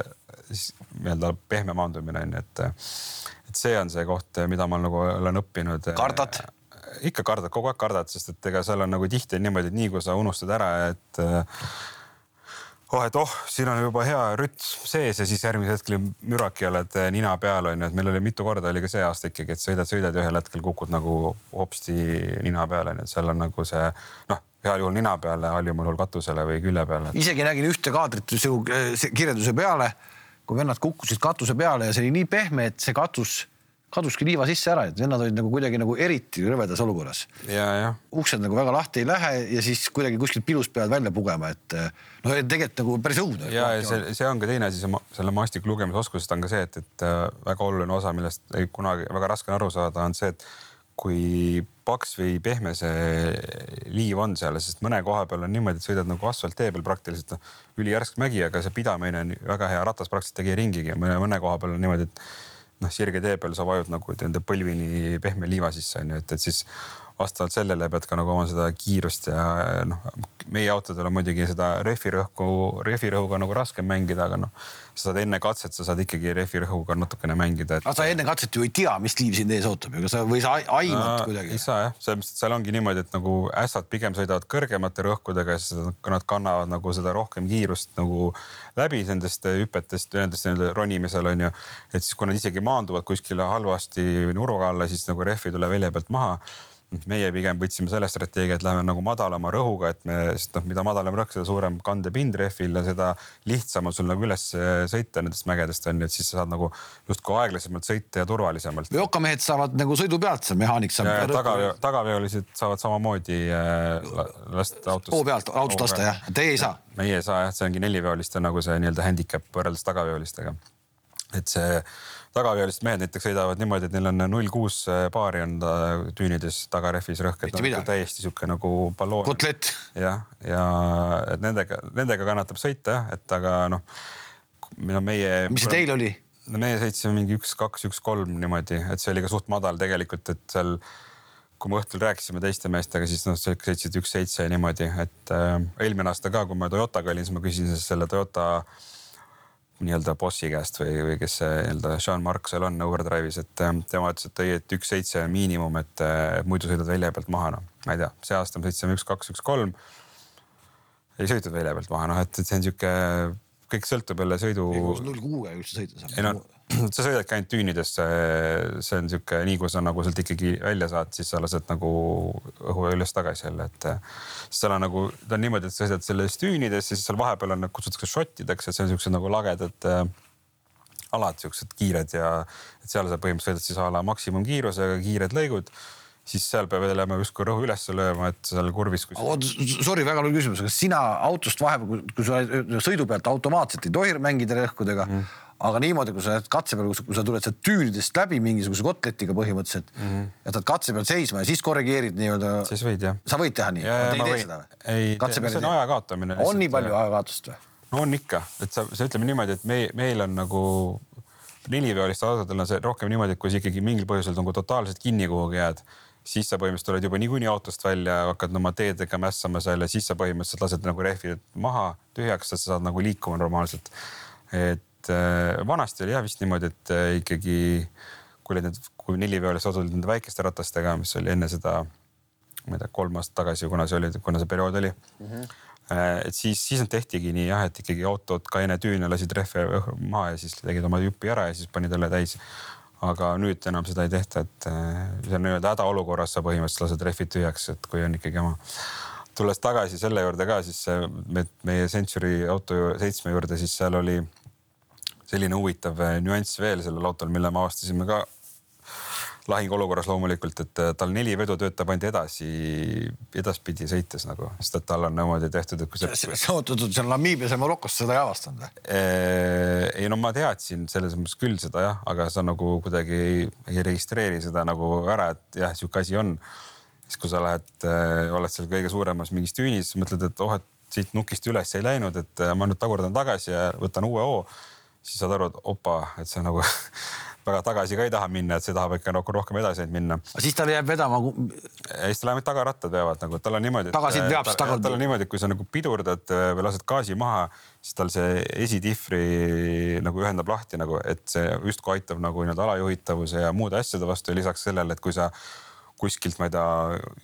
nii-öelda pehme maandumine onju, et et see on see koht, mida ma nagu olen õppinud. kardad? Ikka kardad, kogu aeg kardad, sest et ega seal on nagu tihti niimoodi, et nii kui sa unustad ära, et oh, et oh, siin on juba hea rütm sees ja siis järgmisel hetkel müraki oled nina peal onju, et meil oli mitu korda oli ka see aasta ikkagi, et sõidad, sõidad ja ühel hetkel kukud nagu hopsti nina peale onju, et seal on nagu see noh, heal juhul nina peale, halvimal juhul katusele või külje peale. isegi nägin ühte kaadrit su kirjelduse peale, kui vennad kukkusid katuse peale ja see oli nii pehme, et see katus kaduski liiva sisse ära, et vennad olid nagu kuidagi nagu eriti rõvedas olukorras. uksed nagu väga lahti ei lähe ja siis kuidagi kuskilt pilust peavad välja pugema, et noh, tegelikult nagu päris õudne. ja, ja see, see on ka teine asi, selle maastiku lugemisoskusest on ka see, et, et äh, väga oluline osa, millest ei kunagi väga raske on aru saada, on see, et kui paks või pehme see liiv on seal, sest mõne koha peal on niimoodi, et sõidad nagu asfalttee peal praktiliselt noh, ülijärsk mägi, aga see pidamine on väga hea, ratas praktiliselt ei tee ringigi, mõne, mõne koha peal on niimoodi, et noh, sirge tee peal sa vajud nagu nende põlvini pehme liiva sisse onju, et, et siis vastavalt sellele pead ka nagu oma seda kiirust ja noh, meie autodel on muidugi seda rehvirõhku, rehvirõhuga nagu raskem mängida, aga noh, sa saad enne katset, sa saad ikkagi rehvirõhuga natukene mängida et.... aga sa enne katset ju ei tea, mis liiv sind ees ootab kas sa või sa aimad no, kuidagi? ei saa jah, mõttes, et seal ongi niimoodi, et nagu ässad pigem sõidavad kõrgemate rõhkudega ja siis nad kannavad nagu seda rohkem kiirust nagu läbi nendest hüpetest, nendest ronimisel on ju. et siis, kui nad isegi maanduvad kuskile halvasti nurga alla, siis nagu rehv ei tule välja pealt maha meie pigem võtsime selle strateegia, et läheme nagu madalama rõhuga, et me, sest noh, mida madalam rõhk, seda suurem kandepind rehvil ja seda lihtsam on sul nagu üles sõita nendest mägedest on ju, et siis sa saad nagu justkui aeglasemalt sõita ja turvalisemalt. veokamehed saavad nagu sõidu pealt, see mehaanik saab. tagaveo, tagaveolised saavad samamoodi äh, lasta autost. hoo pealt autost lasta jah, teie ei saa? meie ei saa jah, see ongi neliveoliste nagu see nii-öelda handicap võrreldes tagaveolistega. Et see tagaveolised mehed näiteks sõidavad niimoodi, et neil on null kuus baari on ta tüünides tagarehvis rõhk, et nagu täiesti sihuke nagu balloon. kotlett. jah, ja et nendega, nendega kannatab sõita jah, et aga noh, no meie. mis see teil oli? no meie sõitsime mingi üks, kaks, üks, kolm niimoodi, et see oli ka suht madal tegelikult, et seal kui me õhtul rääkisime teiste meestega, siis noh, sõitsid üks seitse niimoodi, et äh, eelmine aasta ka, kui ma Toyotaga olin, siis ma küsisin selle Toyota äh, nii-öelda bossi käest või, või kes see nii-öelda Sean Mark seal on Overdrive'is, et ähm, tema ütles, et ei, et üks seitse miinimum, et äh, muidu sõidad välja pealt maha, noh, ma ei tea, see aasta me sõitsime üks, kaks, üks, kolm. ei sõitnud välja pealt maha, noh, et, et see on sihuke, kõik sõltub jälle sõidu. null kuuega üldse sõita saab. ei no sa sõidadki ainult tüünidesse, see on sihuke, nii kui sa nagu sealt ikkagi välja saad, siis sa lased nagu õhu üles-tagasi jälle, et seal on nagu, ta on niimoodi, et sa sõidad selles tüünides ja siis seal vahepeal on, kutsutakse šottideks, et see on siuksed nagu lagedad äh, alad, siuksed kiired ja et seal sa põhimõtteliselt sõidad siis a la maksimumkiirusega, kiired lõigud siis seal peab olema justkui rõhu üles lööma, et seal kurvis kus.... Sorry, väga hull küsimus, kas sina autost vahepeal, kui sa sõidu pealt automaatselt ei tohi mängida rõhkudega mm aga niimoodi, kui sa jääd katse peal, kui sa tuled sealt tüünidest läbi mingisuguse kotletiga põhimõtteliselt mm, -hmm. jätad katse peal seisma ja siis korrigeerid nii-öelda. siis võid jah. sa võid teha nii? ei, see on aja kaotamine. on nii palju aja kaotust või? no on ikka, et sa, sa ütleme niimoodi, et me, meil on nagu neliveoliste autodel on see rohkem niimoodi, et kui sa ikkagi mingil põhjusel nagu totaalselt kinni kuhugi jääd, siis sa põhimõtteliselt oled juba niikuinii autost välja, hakkad oma teedega mässama seal ja siis sa põhimõtteliselt lased nagu rehvid maha tühjaks, et sa saad nagu liikuma normaalselt. et äh, vanasti oli jah vist niimoodi, et äh, ikkagi kui olid need, kui neliveolised autod olid nende väikeste ratastega, mis oli enne seda, ma ei tea, kolm aastat tagasi, kuna see oli, kuna see periood oli mm. -hmm et siis, siis nad tehtigi nii jah, et ikkagi autod ka enne tüüne lasid rehve maha ja siis tegid oma jupi ära ja siis panid jälle täis aga nüüd enam seda ei tehta, et see on nii-öelda hädaolukorras sa põhimõtteliselt lased rehvid tühjaks, et kui on ikkagi jama. tulles tagasi selle juurde ka, siis meie Century auto seitsme juurde, siis seal oli selline huvitav äh, nüanss veel sellel autol, mille me avastasime ka lahinguolukorras loomulikult, et äh, tal neli vedu töötab ainult edasi, edaspidi sõites nagu, sest et tal on niimoodi tehtud, et kui sa. see oot-oot, see on Namiibias ja Marokos, seda ei avastanud või? Äh, ei no ma teadsin selles mõttes küll seda jah, aga sa nagu kuidagi ei, ei registreeri seda nagu ära, et jah, sihuke asi on. siis kui sa lähed, äh, oled seal kõige suuremas mingis tüünis, mõtled, et oh, et siit nukist üles ei läinud, et ma nüüd tagurdan tagasi ja võtan uue hoo siis saad aru, et opa, et see nagu väga tagasi ka ei taha minna, et see tahab ikka nagu rohkem edasi minna. siis tal jääb vedama. siis tal ainult tagarattad veavad nagu, tal on niimoodi. tagasi veab siis tagant. tal on niimoodi, et kui sa nagu pidurdad äh, või lased gaasi maha, siis tal see esitihvri nagu ühendab lahti nagu, et see justkui aitab nagu nii-öelda alajuhitavuse ja muude asjade vastu ja lisaks sellele, et kui sa kuskilt, ma ei tea,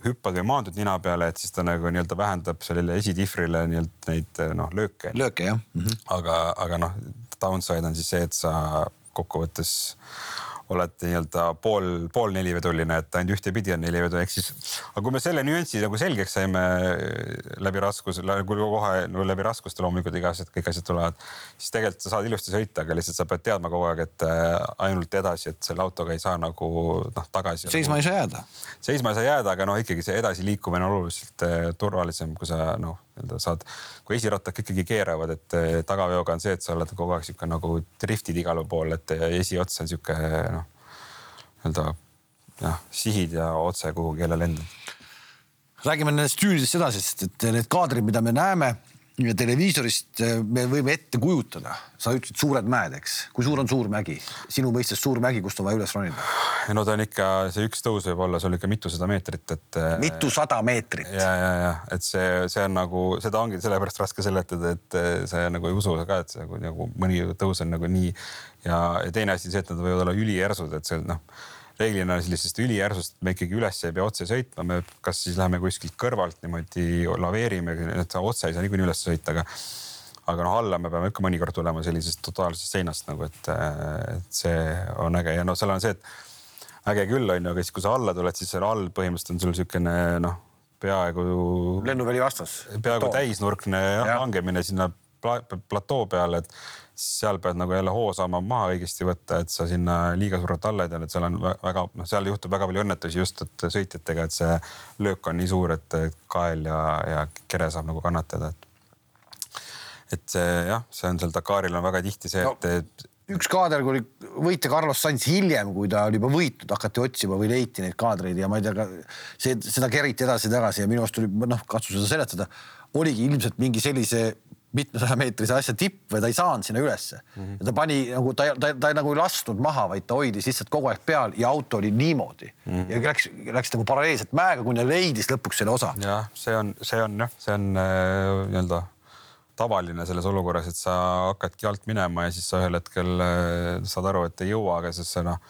hüppad või maandud nina peale, et siis ta nagu nii-öelda vähendab sellele esitihvrile nii-öelda neid noh, lööke. lööke jah mm. -hmm. aga, aga noh, downside on siis see, et sa kokkuvõttes oled nii-öelda pool, pool neliveduline, et ainult ühtepidi on nelivedu, ehk siis. aga kui me selle nüansi nagu selgeks saime läbi raskuse, kohe no, läbi raskuste loomulikult iga asjad, kõik asjad tulevad, siis tegelikult sa saad ilusti sõita, aga lihtsalt sa pead teadma kogu aeg, et äh, ainult edasi, et selle autoga ei saa nagu noh, tagasi. seisma ei saa jääda. seisma ei saa jääda, aga noh, ikkagi see edasiliikumine on oluliselt äh, turvalisem, kui sa noh, nii-öelda saad, kui esirattad ikkagi keeravad, et äh, tagaveoga on see, et sa oled kogu aeg sihuke nagu driftid igal pool, et esiots on sihuke noh nii-öelda jah, sihid ja otse kuhugi jälle lendad. räägime nendest tüülidest edasi, sest et need kaadrid, mida me näeme televiisorist eh, me võime ette kujutada, sa ütlesid suured mäed, eks, kui suur on suur mägi, sinu mõistes suur mägi, kust on vaja üles ronida? no ta on ikka, see üks tõus võib olla sul ikka mitusada meetrit, et. Eh, mitusada meetrit. ja, ja, ja et see, see on nagu, seda ongi sellepärast raske seletada, et eh, sa nagu ei usu ka, et see nagu, nagu mõni tõus on nagu nii. ja, teine asi see, et nad võivad olla ülijärsud, et see noh reeglina sellisest ülijärsust me ikkagi üles ei pea otse sõitma, me kas siis läheme kuskilt kõrvalt niimoodi laveerime, et otse ei saa niikuinii üles sõita, aga aga noh, alla me peame ikka mõnikord tulema sellisest totaalsest seinast nagu, et, et see on äge ja noh, seal on see, et äge küll on ju, aga siis kui sa alla tuled, siis seal all põhimõtteliselt on sul niisugune noh, peaaegu. lennuväli vastas. peaaegu täisnurkne langemine sinna platoo peale, et seal pead nagu jälle hoo saama maha õigesti võtta, et sa sinna liiga survet alla ei tee, et seal on väga noh, seal juhtub väga palju õnnetusi just, et sõitjatega, et see löök on nii suur, et kael ja, ja kere saab nagu kannatada, et. et see jah, see on seal Dakaril on väga tihti see no., et üks kaader, kui oli võitja Carlos Sainz hiljem, kui ta oli juba võitnud, hakati otsima või leiti neid kaadreid ja ma ei tea, see, seda keriti edasi-tagasi ja minu arust tuli noh, katsu seda seletada, oligi ilmselt mingi sellise mitmesaja meetrise asja tipp või ta ei saanud sinna ülesse mm. -hmm. ja ta pani nagu ta, ta, ta nagu ei lasknud maha, vaid ta hoidis lihtsalt kogu aeg peal ja auto oli niimoodi mm. -hmm. ja läks, läks nagu paralleelselt mäega, kuni leidis lõpuks selle osa. jah, see on, see on jah, see on äh, nii-öelda tavaline selles olukorras, et sa hakkadki alt minema ja siis sa ühel hetkel äh, saad aru, et ei jõua, aga siis sa noh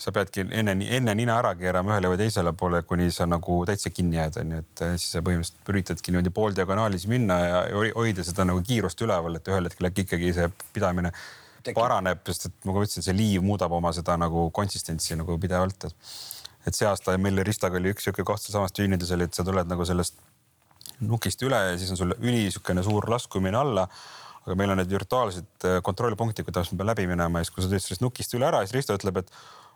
sa peadki enne, enne nina ära keerama ühele või teisele poole, kuni sa nagu täitsa kinni jääd, onju, et eh, siis sa põhimõtteliselt üritadki niimoodi pooldiagonaalis minna ja hoida seda nagu kiirust üleval, et ühel hetkel äkki ikkagi see pidamine Tekib. paraneb, sest et nagu ma ütlesin, see liiv muudab oma seda nagu konsistentsi nagu pidevalt. et see aasta meil Ristaga oli üks sihuke koht sealsamas tüünides oli, et sa tuled nagu sellest nukist üle ja siis on sul üli sihukene suur laskumine alla aga meil on need virtuaalsed eh, kontrollpunktid, kuidas me peame läbi minema ja siis, kui sa teed sellest nukist üle ära, siis Risto ütleb, et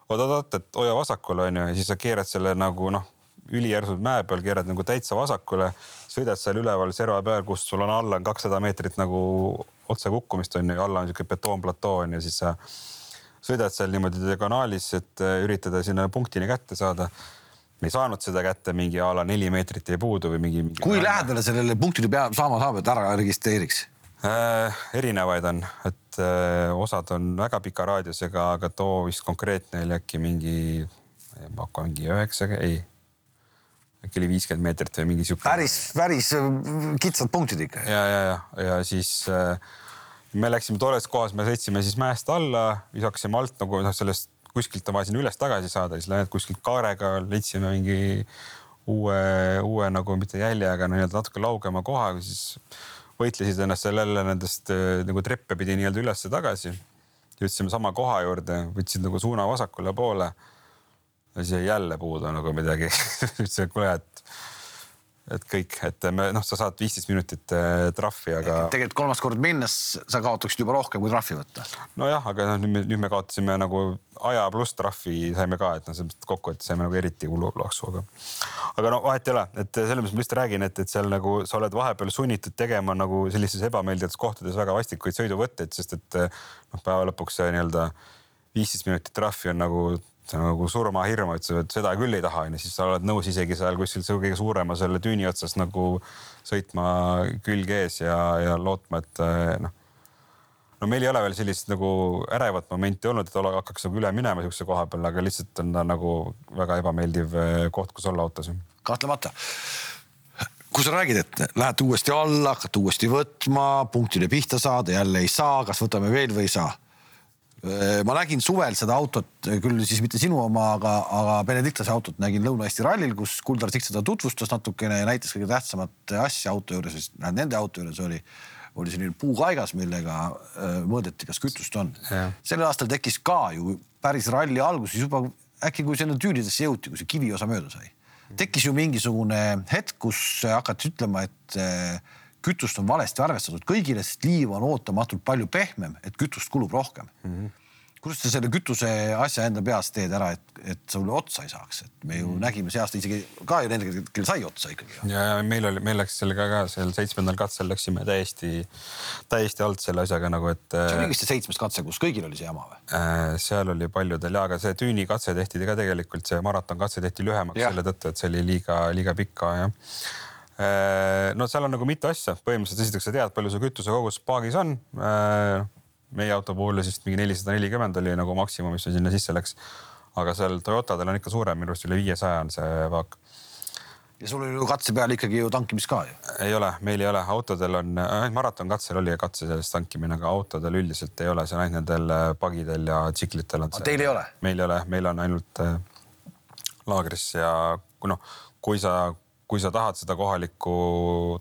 oot-oot, et hoia vasakule onju ja siis sa keerad selle nagu noh, ülijärsud mäe peal, keerad nagu täitsa vasakule, sõidad seal üleval serva peal, kus sul on alla on kakssada meetrit nagu otse kukkumist onju ja alla on siuke betoonplatoo onju, siis sa sõidad seal niimoodi diagonaalis, et äh, üritada sinna punktini kätte saada me ei saanud seda kätte, mingi a la neli meetrit jäi puudu või mingi, mingi. kui lähedale sellele punktile pea saama saab, et ära registreeriks? äh,? erinevaid on, et äh, osad on väga pika raadiusega, aga too vist konkreetne oli äkki mingi, ma hakkan mingi üheksa, ei äkki oli viiskümmend meetrit või mingi sihuke. päris, päris äh, kitsad punktid ikka. ja, ja, ja, ja siis äh, me läksime tolles kohas, me sõitsime siis mäest alla, viskasime alt nagu noh, sellest kuskilt on vaja sinna üles-tagasi saada, siis lähed kuskilt kaarega, leidsime mingi uue, uue nagu mitte jälje, aga nii-öelda natuke laugema koha, siis võitlesid ennast seal jälle nendest äh, nagu treppe pidi nii-öelda üles-tagasi. jõudsime sama koha juurde, võtsid nagu suuna vasakule poole ja siis jäi jälle puudu nagu midagi ütlesin, et kuule, et, et kõik, et me noh, sa saad viisteist minutit äh, trahvi, aga. tegelikult kolmas kord minnes sa kaotaksid juba rohkem kui trahvi võtta. nojah, aga noh, nüüd me, nüüd me kaotasime nagu aja pluss trahvi saime ka, et noh, selles mõttes kokkuvõttes saime nagu eriti kululaksu, aga. aga no vahet ei ole, et selles mõttes ma lihtsalt räägin, et, et seal nagu sa oled vahepeal sunnitud tegema nagu sellistes ebameeldivates kohtades väga vastikuid sõiduvõtteid, sest et noh, päeva lõpuks see nii-öelda viisteist minutit trahvi on nagu see on nagu surmahirm, et seda küll ei taha, onju, siis sa oled nõus isegi seal kuskil kõige suurema selle tüüni otsas nagu sõitma külg ees ja, ja lootma, et eh, noh. no meil ei ole veel sellist nagu ärevat momenti olnud, et hakkaks nagu üle minema siukse koha peal, aga lihtsalt on ta nagu väga ebameeldiv eh, koht, kus olla autos. kahtlemata kui sa räägid, et lähete uuesti alla, hakkate uuesti võtma, punktile pihta saada, jälle ei saa, kas võtame veel või ei saa ma nägin suvel seda autot, küll siis mitte sinu oma, aga, aga Benediktase autot nägin Lõuna-Eesti rallil, kus Kuldar Sikk seda tutvustas natukene ja näitas kõige tähtsamat asja auto juures, sest nende auto juures oli, oli selline puukaigas, millega äh, mõõdeti, kas kütust on. sellel aastal tekkis ka ju päris ralli alguses juba äkki kui sinna tüülidesse jõuti, kui see kiviosa mööda sai, tekkis ju mingisugune hetk, kus hakati ütlema, et äh, kütust on valesti arvestatud kõigile, sest liiv on ootamatult palju pehmem, et kütust kulub rohkem mm. -hmm kuidas sa selle kütuse asja enda peas teed ära, et, et sulle otsa ei saaks, et me ju mm. nägime see aasta isegi ka ju nendega, kellel sai otsa ikkagi. ja, ja meil oli, meil läks sellega ka seal seitsmendal katsel läksime täiesti, täiesti alt selle asjaga nagu, et. see oli vist see seitsmes katse, kus kõigil oli see jama või äh,? seal oli paljudel ja, aga see tüünikatse tehti ka tegelikult, see maratonkatse tehti lühemaks ja. selle tõttu, et see oli liiga, liiga pika jah Äh, no seal on nagu mitu asja, põhimõtteliselt esiteks sa tead, palju su kütusekogus paagis on. Äh, meie auto puhul siis mingi nelisada nelikümmend oli nagu maksimum, mis sinna sisse läks. aga seal Toyotadel on ikka suurem, minu arust üle viiesaja on see paak. ja sul oli ju katse peal ikkagi ju tankimist ka ju? ei ole, meil ei ole, autodel on, ainult maratonkatsel oli katse sellest tankimine, aga autodel üldiselt ei ole, see on ainult nendel äh, pagidel ja tsiklitel on see. Teil ei ole? meil ei ole, meil on ainult äh, laagris ja kui noh, kui sa kui sa tahad seda kohalikku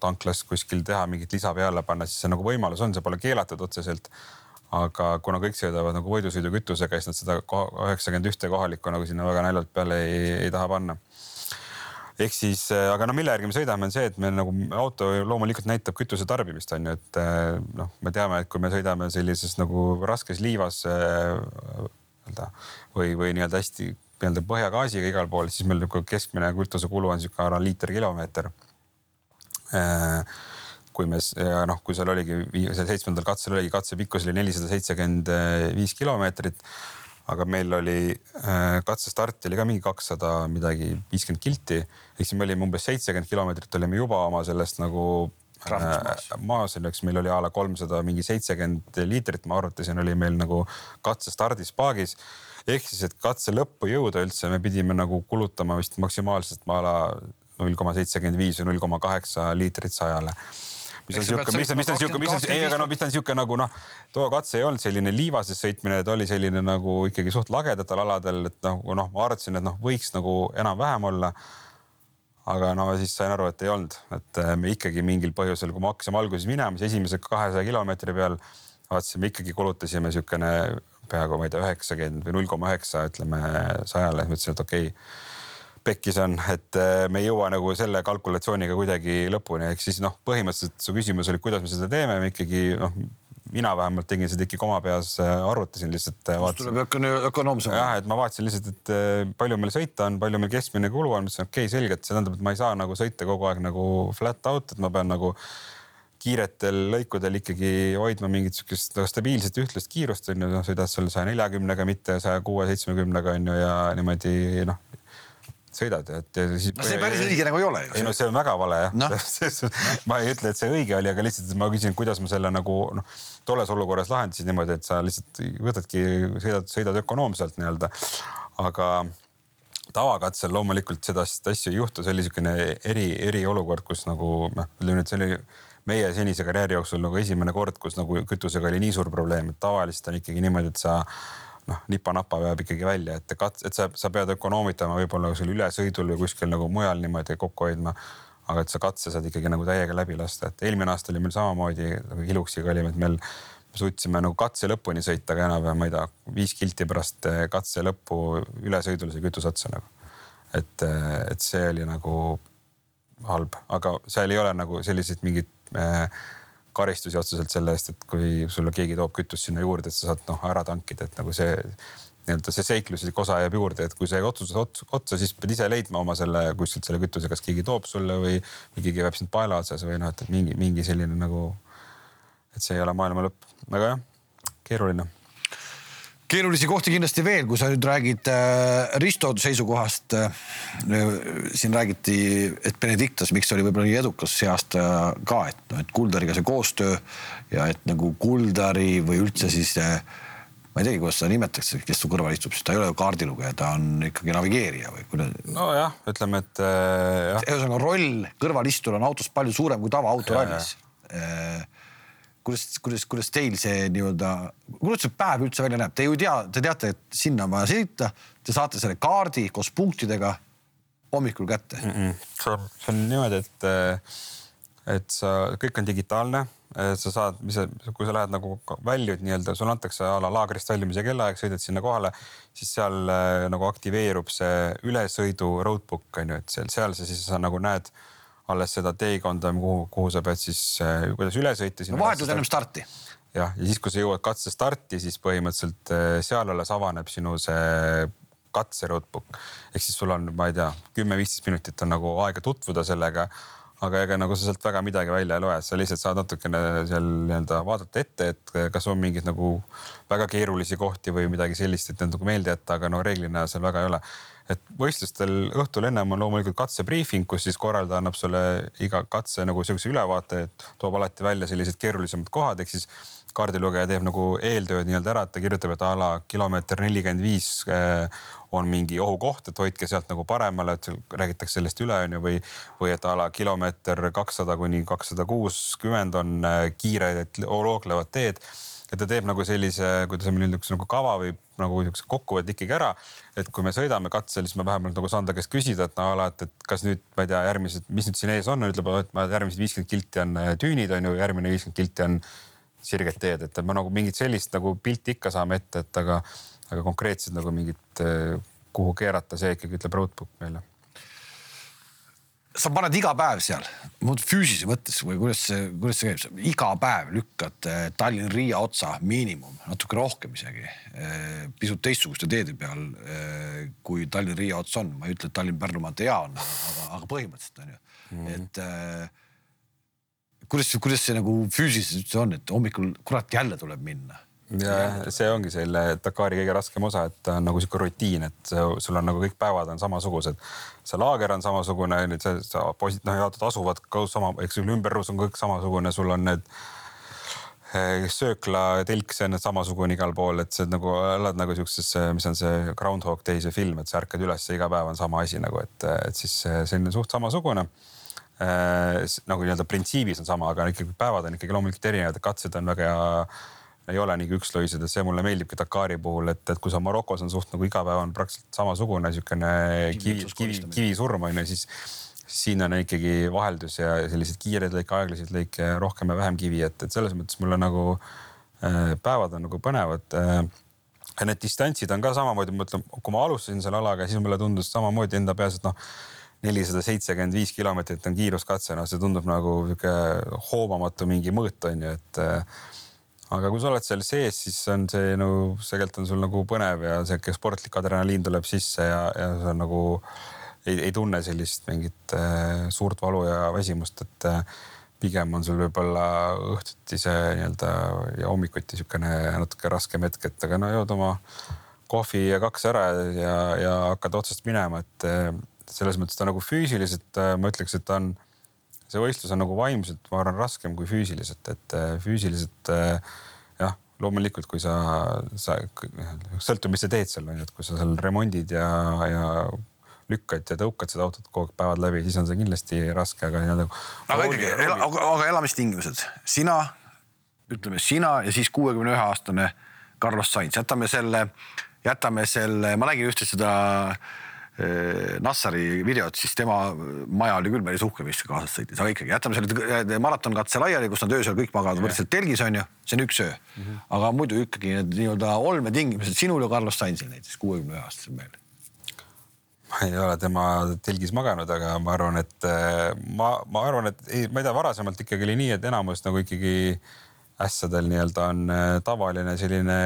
tanklas kuskil teha, mingit lisa peale panna, siis see nagu võimalus on, see pole keelatud otseselt. aga kuna kõik sõidavad nagu võidusõidukütusega, siis nad seda üheksakümmend ühte kohalikku nagu sinna väga naljalt peale ei, ei taha panna ehk siis, aga no mille järgi me sõidame, on see, et meil nagu auto loomulikult näitab kütuse tarbimist on ju, et noh, me teame, et kui me sõidame sellises nagu raskes liivas nii-öelda või, või nii-öelda hästi nii-öelda põhjagaasiga igal pool, siis meil niisugune keskmine kütusekulu on niisugune liiter kilomeeter. Äh, kui me noh, kui seal oligi seal seitsmendal katsel oligi katse pikkus oli nelisada seitsekümmend viis kilomeetrit. aga meil oli äh, katsestart oli ka mingi kakssada midagi viiskümmend kilti, ehk siis me olime umbes seitsekümmend kilomeetrit olime juba oma sellest nagu äh, maas õnneks meil oli a la kolmsada mingi seitsekümmend liitrit, ma arvutasin, oli meil nagu katsestardis paagis ehk siis, et katse lõppu jõuda üldse, me pidime nagu kulutama vist maksimaalselt maala null koma seitsekümmend viis või null koma kaheksa liitrit sajale mis on siuke, mis on, mis on siuke, mis on, ei, aga no mis on siuke nagu noh, too katse ei olnud selline liivases sõitmine, ta oli selline nagu ikkagi suht lagedatel aladel, et nagu noh, ma arvasin, et noh, võiks nagu enam-vähem olla. aga no siis sain aru, et ei olnud, et eh, me ikkagi mingil põhjusel, kui me hakkasime alguses minema, siis esimese kahesaja kilomeetri peal vaatasime ikkagi kulutasime siukene peaaegu, ma ei tea, üheksakümmend või null koma üheksa, ütleme sajale, mõtlesin, et okei okay, pekkis on, et äh, me ei jõua nagu selle kalkulatsiooniga kuidagi lõpuni, ehk siis noh, põhimõtteliselt su küsimus oli, kuidas me seda teeme, me ikkagi noh, mina vähemalt tegin seda ikkagi oma peas, äh, arvutasin lihtsalt. Äh, tuleb ökonoomsem. jah, et ma vaatasin lihtsalt, et palju meil sõita on, palju meil keskmine kulu on, mõtlesin okei okay,, selge, et see tähendab, et ma ei saa nagu sõita kogu aeg nagu flat out, et ma pean nagu kiiretel lõikudel ikkagi hoidma mingit sihukest nagu stabiilset ühtlast kiirust on ju, noh sõidad seal saja neljakümnega, mitte saja kuue, seitsmekümnega on ju ja niimoodi noh. sõidad, et siis. no see päris õige nagu ei ole ei no see on väga vale jah no. ma ei ütle, et see õige oli, aga lihtsalt ma küsin, kuidas ma selle nagu noh, tolles olukorras lahendasin niimoodi, et sa lihtsalt võtadki, sõidad, sõidad ökonoomselt nii-öelda. aga tavakatsel loomulikult seda asju ei juhtu, see oli niisugune eri, eriolukord, kus nagu noh, ütleme nüüd see oli meie senise karjääri jooksul nagu esimene kord, kus nagu kütusega oli nii suur probleem, et tavaliselt on ikkagi niimoodi, et sa noh, nipa-napa peab ikkagi välja, et kats-, et sa, sa pead ökonoomitama võib-olla kuskil ülesõidul või kuskil nagu mujal niimoodi kokku hoidma. aga et sa katse saad ikkagi nagu täiega läbi lasta, et eelmine aasta oli meil samamoodi nagu Hiluksiga olime, et meil me suutsime nagu katse lõpuni sõita, aga enam-vähem, ma ei tea, viis kilti pärast eh, katse lõppu ülesõidul sai kütus otsa nagu. et, eh, et see oli nagu halb, aga seal ei ole nagu selliseid mingeid karistusi otseselt selle eest, et kui sulle keegi toob kütust sinna juurde, et sa saad noh ära tankida, et nagu see nii-öelda see seikluslik osa jääb juurde, et kui sa otsused otsa, otsa, siis pead ise leidma oma selle kuskilt selle kütuse, kas keegi toob sulle või, või keegi jääb sind paela otsas või noh, et mingi, mingi selline nagu, et see ei ole maailma lõpp, aga jah, keeruline keerulisi kohti kindlasti veel, kui sa nüüd räägid äh, Risto seisukohast äh,. siin räägiti, et Benedictus, miks oli võib-olla nii edukas see aasta ka, et noh, et Kuldariga see koostöö ja et nagu Kuldari või üldse siis äh, ma ei teagi, kuidas seda nimetatakse, kes su kõrval istub, sest ta ei ole ju kaardilugeja, ta on ikkagi navigeerija või kuidas. nojah, ütleme, et äh,. ühesõnaga roll kõrvalistujal on autos palju suurem kui tavaautorallis kuidas, kuidas, kuidas teil see nii-öelda, kuidas see päev üldse välja näeb, te ju tea, te teate, et sinna on vaja sõita, te saate selle kaardi koos punktidega hommikul kätte mm. -mm. see on, see on niimoodi, et, et sa, kõik on digitaalne, sa saad, mis kui sa lähed nagu väljud nii-öelda, sulle antakse a la laagrist väljumise kellaaeg, sõidad sinna kohale, siis seal nagu aktiveerub see ülesõidu roadbook on ju, et seal, seal sa siis sa nagu näed alles seda teekonda, kuhu, kuhu sa pead siis, äh, kuidas üle sõita. no vahetult ennem starti. jah, ja siis, kui sa jõuad katse starti, siis põhimõtteliselt äh, seal alles avaneb sinu see katse roadbook. ehk siis sul on, ma ei tea, kümme-viisteist minutit on nagu aega tutvuda sellega aga ega nagu sa sealt väga midagi välja ei loe, sa lihtsalt saad natukene seal nii-öelda vaadata ette, et kas on mingeid nagu väga keerulisi kohti või midagi sellist, et need nagu meelde jätta, aga no reeglina seal väga ei ole et võistlustel õhtul ennem on loomulikult katsebriifing, kus siis korraldaja annab sulle iga katse nagu sihukese ülevaate, et toob alati välja sellised keerulisemad kohad, ehk siis kaardilugeja teeb nagu eeltööd nii-öelda ära, et ta kirjutab, et a la kilomeeter nelikümmend viis eh, on mingi ohukoht, et hoidke sealt nagu paremale, et räägitakse sellest üle onju või, või et a la kilomeeter kakssada kuni kakssada kuuskümmend on eh, kiired looglevad teed et ta teeb nagu sellise, kuidas ma nüüd ütlen, nagu kava või nagu niisuguse kokkuvõtte ikkagi ära. et kui me sõidame katsel, siis ma vähemalt nagu saan ta käest küsida, et no alati, et kas nüüd ma ei tea, järgmised, mis nüüd siin ees on, ütleb, et ma järgmised viiskümmend kilti on äh, tüünid on ju, järgmine viiskümmend kilti on sirged teed, et me nagu mingit sellist nagu pilti ikka saame ette, et aga, aga konkreetselt nagu mingit, äh, kuhu keerata, see ikkagi ütleb roadbook meile sa paned iga päev seal, füüsilise mõttes või kuidas see, kuidas see käib, iga päev lükkad eh, Tallinn-Riia otsa miinimum, natuke rohkem isegi, eh, pisut teistsuguste teede peal eh, kui Tallinn-Riia ots on, ma ei ütle, et Tallinn-Pärnumaalt hea on, aga, aga põhimõtteliselt on ju. Mm, -hmm. et kuidas, kuidas see nagu füüsiliselt üldse on, et hommikul kurat jälle tuleb minna ja see ongi selle Dakari kõige raskem osa, et ta on nagu sihuke rutiin, et sul on nagu kõik päevad on samasugused. see laager on samasugune, nüüd see, sa posid, noh, jaotud asuvad ka sama, eks sul ümberus on kõik samasugune, sul on need eh, söökla telk, see on samasugune igal pool, et see nagu elad nagu siukses, mis on see Groundhog Day see film, et sa ärkad üles iga päev on sama asi nagu, et, et siis see on suht samasugune äh, nagu nii-öelda printsiibis on sama, aga ikkagi päevad on ikkagi loomulikult erinevad, katsed on väga ei ole nii ükslõised ja see mulle meeldibki Dakari puhul, et, et kui sa Marokos on suht nagu iga päev on praktiliselt samasugune niisugune kivi, kivi, kivisurm on ju, siis siin on ikkagi vaheldus ja selliseid kiireid lõike, aeglaseid lõike rohkem ja vähem kivi, et, et selles mõttes mulle nagu äh, päevad on nagu põnevad äh,. ja need distantsid on ka samamoodi, ma ütlen, kui ma alustasin selle alaga, siis mulle tundus samamoodi enda peas, et noh nelisada seitsekümmend viis kilomeetrit on kiiruskatse, noh, see tundub nagu sihuke hoomamatu mingi mõõt on ju, et äh, aga kui sa oled seal sees, siis on see nagu tegelikult on sul nagu põnev ja sihuke sportlik adrenaliin tuleb sisse ja, ja sa nagu ei, ei tunne sellist mingit äh, suurt valu ja väsimust, et äh, pigem on sul võib-olla õhtuti see nii-öelda ja hommikuti niisugune natuke raskem hetk, et aga no jood oma kohvi ja kaks ära ja, ja hakkad otsast minema, et, selles mõttes ta nagu füüsiliselt äh, ma ütleks, et ta on, see võistlus on nagu vaimselt, ma arvan, raskem kui füüsiliselt, et äh, füüsiliselt jah, loomulikult, kui sa, sa sõltub, mis sa teed seal on ju, et kui sa seal remondid ja, ja lükkad ja tõukad seda autot kogu aeg päevad läbi, siis on see kindlasti raske, aga nii-öelda. aga ikkagi, aga, aga elamistingimused, sina, ütleme sina ja siis kuuekümne ühe aastane Carlos Sainz, jätame selle, jätame selle, ma nägin ühte seda eh, Nassari videot, siis tema maja oli küll päris uhke, mis kaasas sõitis, aga ikkagi jätame selle maratonkatse laiali, kus nad öösel kõik magavad võrdselt telgis on ju, see on üks öö mm. -hmm. aga muidu ikkagi need nii-öelda olmetingimused sinul ja Carlos Sainzil näiteks kuuekümne ühe aastasel mehel ma ei ole tema telgis maganud, aga ma arvan, et eh, ma, ma arvan, et ei, ma ei tea, varasemalt ikkagi oli nii, et enamus nagu ikkagi ässadel nii-öelda on eh, tavaline selline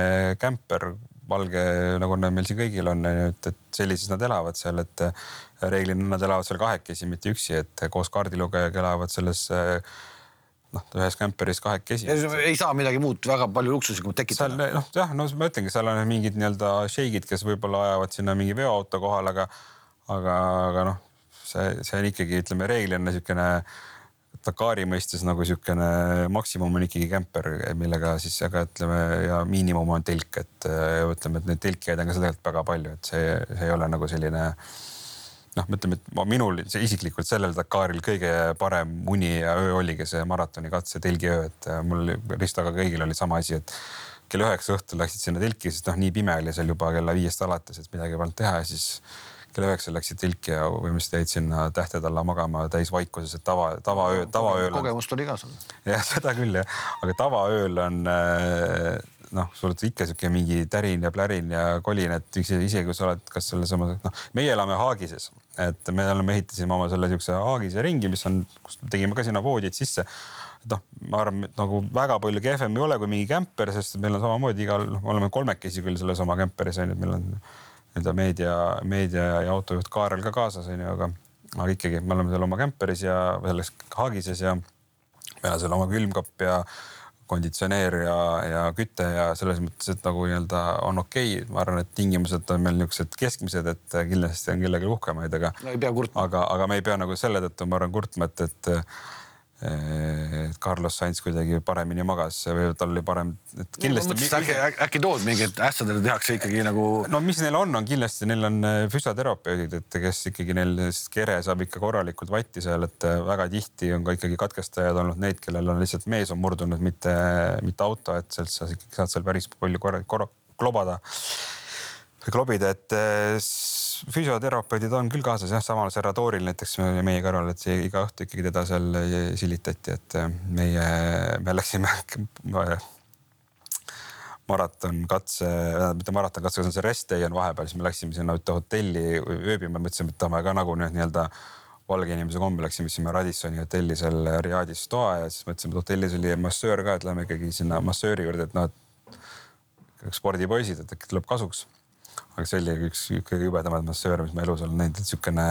kämper, valge, nagu meil siin kõigil on, et, et sellises nad elavad seal, et eh, reeglina nad elavad seal kahekesi, mitte üksi, et koos kaardilugejaga elavad selles noh, ühes kämperis kahekesi. ei saa midagi muud väga palju luksuslikumat tekitada. noh, jah, no ma ütlengi, seal on mingid nii-öelda šeigid, kes võib-olla ajavad sinna mingi veoauto kohale, aga aga, aga noh, see, see on ikkagi, ütleme reeglina niisugune Dakari mõistes nagu niisugune maksimum on ikkagi kämper, millega siis, aga ütleme ja miinimum on telk, et ütleme, et neid telkijaid on ka tegelikult väga palju, et see, see ei ole nagu selline noh, ütleme, et ma, minul see isiklikult sellel Dakaril kõige parem uni ja öö oligi see maratonikatse telgiöö, et mul Ristoga kõigil oli sama asi, et kell üheksa õhtul läksid sinna telki, sest noh, nii pime oli seal juba kella viiest alates, et midagi polnud teha ja siis kell üheksal läksid tilki ja põhimõtteliselt jäid sinna tähtede alla magama täis vaikuses, et tava, tavaöö, tavaööl. kogemust oli ka sul. jah, seda küll jah, aga tavaööl on äh, noh, sul on ikka sihuke mingi tärin ja plärin ja kolin, et isegi kui sa oled, kas sellesama, noh, meie elame Haagises, et me oleme, ehitasime oma selle siukse Haagise ringi, mis on, kus tegime ka sinna voodid sisse noh, ma arvan, et nagu väga palju kehvem ei ole kui mingi kämper, sest meil on samamoodi igal, noh, me oleme kolmekesi küll selles oma kämperis on ju, et meil on nii-öelda meedia, meedia ja autojuht Kaarel ka kaasas onju, aga, aga ikkagi me oleme seal oma kämperis ja selles Haagises ja meil on seal oma külmkapp ja konditsioneer ja, ja küte ja selles mõttes, et nagu nii-öelda on okei okay., ma arvan, et tingimused on meil niisugused keskmised, et kindlasti on kellelgi uhkemaid, aga no,. aga, aga me ei pea nagu selle tõttu, ma arvan, kurtma, et, et et Carlos Sainz kuidagi paremini magas või tal oli parem, et kindlasti. No, äkki, äkki tood mingid ässadele tehakse ikkagi nagu. no mis neil on, on kindlasti, neil on äh, füsioterapeudid, et kes ikkagi neil kere saab ikka korralikult vatti seal, et äh, väga tihti on ka ikkagi katkestajad olnud need, kellel on lihtsalt mees on murdunud, mitte, mitte auto, et sealt sa ikkagi saad seal päris palju korra, korra klobada või klobida, et äh, füsioterapeudid on küll kaasas jah, samal Serratoril näiteks meie kõrval, et see iga õhtu ikkagi teda seal silitati, et äh, meie, me läksime maratonkatse, mitte maratonkatse, see on see rest day on vahepeal, siis me läksime sinna ühte hotelli ööbima, mõtlesime, et tahame ka nagu nii-öelda valge inimese kombe läksime sinna Radissoni hotelli seal Riadis toa ja siis mõtlesime, et hotellis oli massöör ka, et lähme ikkagi sinna massööri juurde, et noh, et spordipoisid, et äkki tuleb kasuks aga see oli üks kõige jubedamaid massööre, mis ma elus olen näinud, et siukene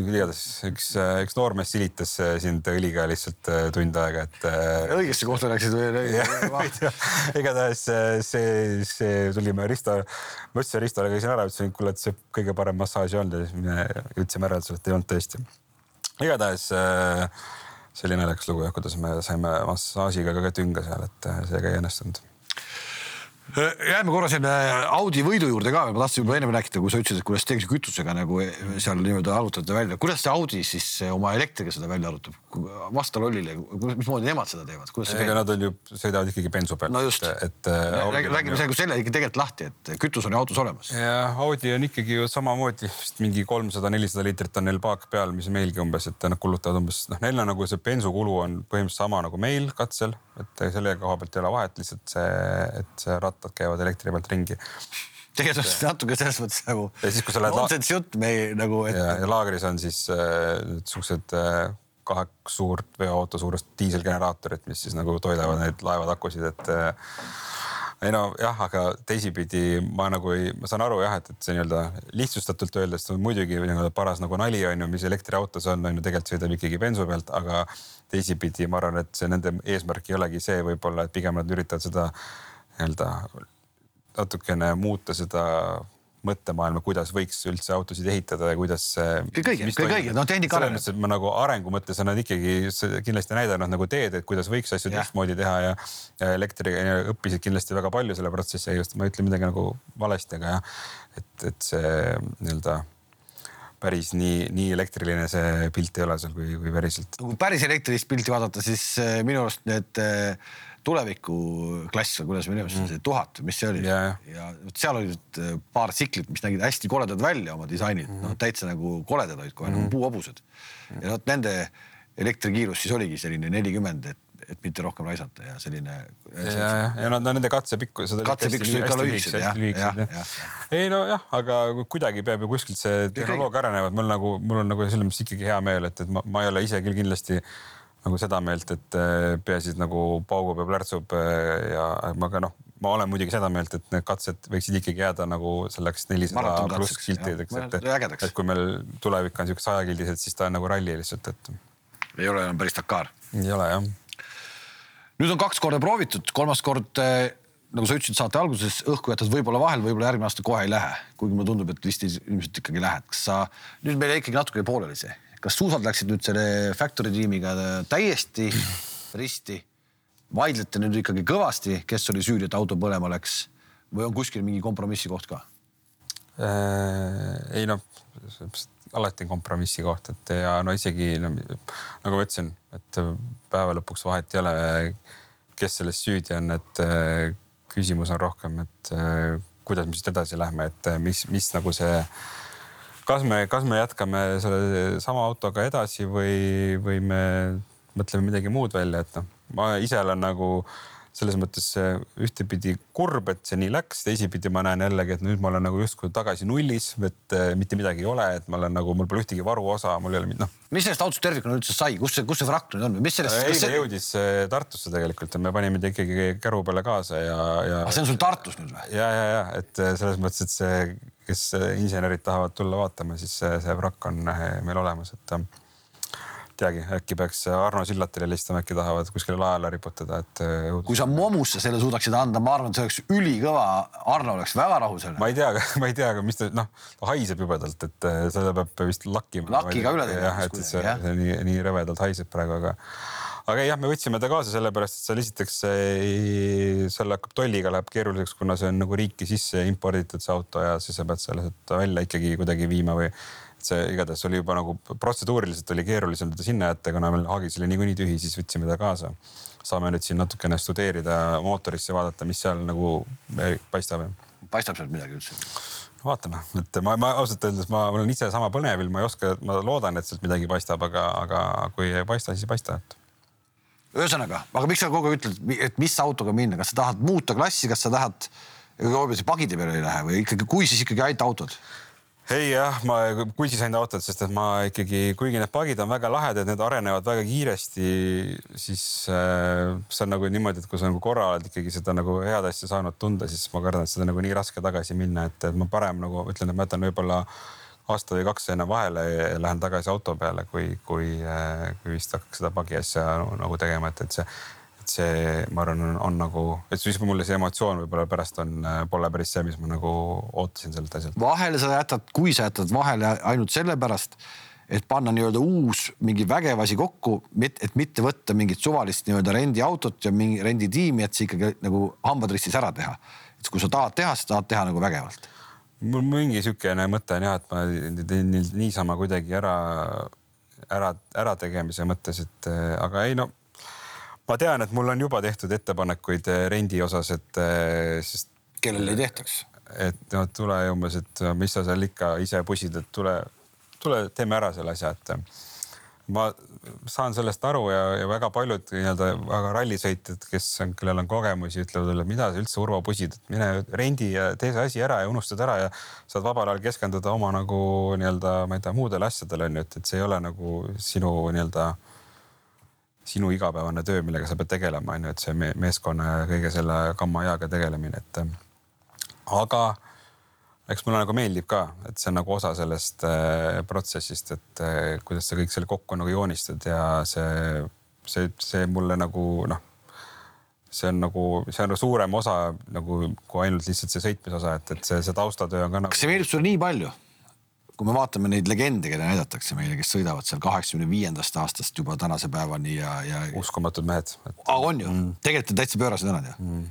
igatahes üks, üks noormees silitas sind õliga lihtsalt äh, tund aega, et. Äh, õigesse kohta läksid või? igatahes äh, see, see tulime Risto, ma ütlesin Ristole, käisin ära, ütlesin, et kuule, et see kõige parem massaaž ei olnud ja siis me ütlesime ära, et ei olnud tõesti. igatahes see oli naljakas lugu jah, kuidas me saime massaažiga ka tünga seal, et see ka ei õnnestunud jääme korra selle Audi võidu juurde ka, ma tahtsin juba ennem rääkida, kui sa ütlesid, et kuidas tehakse kütusega nagu seal nii-öelda arvutate välja, kuidas see Audi siis oma elektriga seda välja arvutab? vasta lollile, mismoodi nemad seda teevad? ega nad on ju, sõidavad ikkagi bensu peal. no just, et räägime nagu selle ikka tegelikult lahti, et kütus on ju autos olemas. ja Audi on ikkagi ju samamoodi vist mingi kolmsada, nelisada liitrit on neil paak peal, mis meilgi umbes, et nad kulutavad umbes noh, neil on nagu see bensukulu on põhimõtteliselt sama nagu meil katsel, et selle koha pealt ei ole vahet, lihtsalt see, et see rattad käivad elektri pealt ringi tegelikult natuke selles mõttes nagu. ja siis, kui sa lähed. nonsense jutt me ei nagu et.... ja, laagris on siis äh, siuksed äh, kaks suurt veoauto suurust diiselgeneraatorit, mis siis nagu toidavad neid laevatakusid, et äh, ei no jah, aga teisipidi ma nagu ei, ma saan aru jah, et, et see nii-öelda lihtsustatult öeldes muidugi nii-öelda paras nagu nali on ju, mis elektriautos on, on ju tegelikult sõidab ikkagi bensu pealt, aga teisipidi ma arvan, et see nende eesmärk ei olegi see võib-olla, et pigem nad üritavad seda nii-öelda natukene muuta seda mõttemaailma, kuidas võiks üldse autosid ehitada ja kuidas. kõige, kõige, no tehnika areneb. selles mõttes, et ma nagu arengu mõttes on nad ikkagi kindlasti näidanud nagu teed, et kuidas võiks asju teistmoodi teha ja, ja elektri ja õppisid kindlasti väga palju selle protsessi käigus, ma ei ütle midagi nagu valesti, aga jah, et, et see nii-öelda päris nii, nii elektriline see pilt ei ole seal, kui, kui päriselt. kui päris elektrilist pilti vaadata, siis eh, minu arust need äh, tulevikuklass või kuidas me nimetame seda, tuhat, mis see oli yeah. ja seal olid äh, paar tsiklit, mis nägid hästi koledad välja oma disainid mm, noh täitsa nagu koledad olid kohe mm -hmm. nagu puuhobused. ja vot nende elektrikiirus siis oligi selline nelikümmend, et, et mitte rohkem raisata ja selline. ja, ja, ja nad no, nende katsepikkus. katsepikkus oli ka lühikesed jah, jah, jah. ei nojah, aga kuidagi peab ju kuskilt see tehnoloogia arenema, et mul nagu, mul on nagu selles mõttes ikkagi hea meel, et, et ma, ma ei ole ise küll kindlasti nagu seda meelt, et äh, peaasi, et nagu paugub ja plärtsub äh, ja ma ka noh, ma olen muidugi seda meelt, et need katsed võiksid ikkagi jääda nagu selleks nelisada pluss kiltideks, et, et, et kui meil tulevik on siukene sajakildised, siis ta on nagu ralli lihtsalt, et. ei ole enam päris Dakar. ei ole jah. nüüd on kaks korda proovitud, kolmas kord äh, nagu sa ütlesid saate alguses, õhku jätad võib-olla vahel, võib-olla järgmine aasta kohe ei lähe, kuigi mulle tundub, et vist ilmselt ikkagi lähed. kas sa, nüüd meil jäi ikkagi natuke pooleli see kas suusad läksid nüüd selle Factory tiimiga täiesti risti? vaidlete nüüd ikkagi kõvasti, kes oli süüdi, et auto põlema läks või on kuskil mingi kompromissi koht ka äh,? ei noh, alati kompromissi koht, et ja no isegi no, nagu ma ütlesin, et päeva lõpuks vahet ei ole, kes selles süüdi on, et äh, küsimus on rohkem, et äh, kuidas me siit edasi lähme, et mis, mis nagu see kas me, kas me jätkame selle sama autoga edasi või, või me mõtleme midagi muud välja, et noh, ma ise olen nagu selles mõttes ühtepidi kurb, et see nii läks, teisipidi ma näen jällegi, et nüüd ma olen nagu justkui tagasi nullis, et eh, mitte midagi ei ole, et ma olen nagu, mul pole ühtegi varuosa, mul ei ole noh. mis sellest autost tervikuna üldse sai, kus see, kus see vrakk nüüd on või mis sellest? eile see... jõudis eh, Tartusse tegelikult ja me panime ta ikkagi käru peale kaasa ja, ja. see on sul Tartus nüüd või? ja, ja, ja et eh, selles mõttes, et see kes insenerid tahavad tulla vaatama, siis see, see vrakk on eh, meil olemas, et eh, teagi, äkki peaks Arno Sillatile helistama, äkki tahavad kuskile lae alla riputada, et. Kui sa Momusse selle suudaksid anda, ma arvan, et see oleks ülikõva. Arno oleks väga rahul sellega. ma ei tea, ma ei tea, aga mis ta noh, ta haiseb jubedalt, et seda peab vist lakkima. lakiga üle tegema. jah, et see, see nii, nii rõvedalt haiseb praegu, aga aga jah, me võtsime ta kaasa sellepärast, et seal esiteks seal hakkab tolliga läheb keeruliseks, kuna see on nagu riiki sisse imporditud see auto ja siis sa pead selle välja ikkagi kuidagi viima või see igatahes oli juba nagu protseduuriliselt oli keerulisem teda sinna jätta, kuna meil haagis oli niikuinii tühi, siis võtsime ta kaasa. saame nüüd siin natukene studeerida mootorisse, vaadata, mis seal nagu paistab. paistab sealt midagi üldse? vaatame, et ma, ma ausalt öeldes ma olen ise sama põnevil, ma ei oska, ma loodan, et sealt midagi paistab, aga, aga kui ei paista, siis ei paista, et ühesõnaga, aga miks sa kogu aeg ütled, et mis autoga minna, kas sa tahad muuta klassi, kas sa tahad, pagide peale ei lähe või ikkagi, kui siis ikkagi ainult autod? ei jah, ma, kui siis ainult autod, sest et ma ikkagi, kuigi need pagid on väga lahedad, need arenevad väga kiiresti, siis äh, see on nagu niimoodi, et kui sa nagu korra oled ikkagi seda nagu head asja saanud tunda, siis ma kardan, et seda nagu nii raske tagasi minna, et, ma parem nagu ütlen, et ma jätan võib-olla aasta või kaks enne vahele ja lähen tagasi auto peale, kui, kui, kui vist hakkaks seda pagi asja nagu tegema, et, et see, et see, ma arvan, on, on nagu, et siis mulle see emotsioon võib-olla pärast on, pole päris see, mis ma nagu ootasin sellelt asjalt. vahele sa jätad, kui sa jätad vahele ainult sellepärast, et panna nii-öelda uus mingi vägev asi kokku, et mitte võtta mingit suvalist nii-öelda rendiautot ja mingi renditiimi, et see ikkagi nagu hambad ristis ära teha. et kui sa tahad teha, siis tahad teha nagu vägevalt mul mingi niisugune mõte on jah, et ma teen niisama kuidagi ära, ära, ärategemise mõttes, et aga ei no ma tean, et mul on juba tehtud ettepanekuid eh, rendi osas, et eh, sest. kellele ei tehtaks? et no tule umbes, et mis sa seal ikka ise pusid, et tule, tule teeme ära selle asja, et ma saan sellest aru ja, ja väga paljud nii-öelda väga rallisõitjad, kes on, kellel on kogemusi, ütlevad jälle, mida sa üldse Urvo pusid, et mine rendi ja tee see asi ära ja unustad ära ja saad vabal ajal keskenduda oma nagu nii-öelda, ma ei tea, muudele asjadele on ju, et, et see ei ole nagu sinu nii-öelda sinu igapäevane töö, millega sa pead tegelema, on ju, et see meeskonna ja kõige selle kamma ajaga tegelemine, et aga eks mulle nagu meeldib ka, et see on nagu osa sellest äh, protsessist, et äh, kuidas sa kõik selle kokku nagu joonistad ja see, see, see mulle nagu noh, see on nagu, see on suurem osa nagu kui ainult lihtsalt see sõitmise osa, et, et see, see taustatöö on ka nagu. kas see meeldib sulle nii palju? kui me vaatame neid legende, keda näidatakse meile, kes sõidavad seal kaheksakümne viiendast aastast juba tänase päevani ja, ja. uskumatud mehed et.... on ju mm., tegelikult on täitsa pöörased vennad ju mm.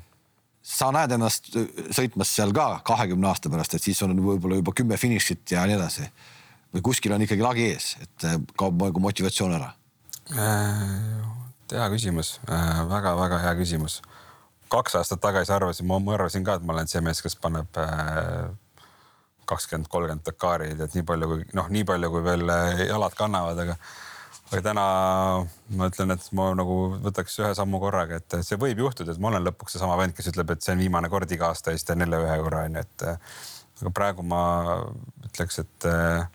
Sa näed ennast sõitmas seal ka kahekümne aasta pärast, et siis on võib-olla juba kümme finišit ja nii edasi. või kuskil on ikkagi lagi ees, et kaob nagu motivatsioon ära äh,? hea küsimus äh,, väga-väga hea küsimus. kaks aastat tagasi arvasin, ma arvasin ka, et ma olen see mees, kes paneb äh, kakskümmend, kolmkümmend Dakari, et nii palju kui noh, nii palju kui veel jalad kannavad, aga aga täna ma ütlen, et ma nagu võtaks ühe sammu korraga, et see võib juhtuda, et ma olen lõpuks seesama vend, kes ütleb, et see on viimane kord iga aasta ja siis teen jälle ühe korra onju, et aga praegu ma ütleks, et äh,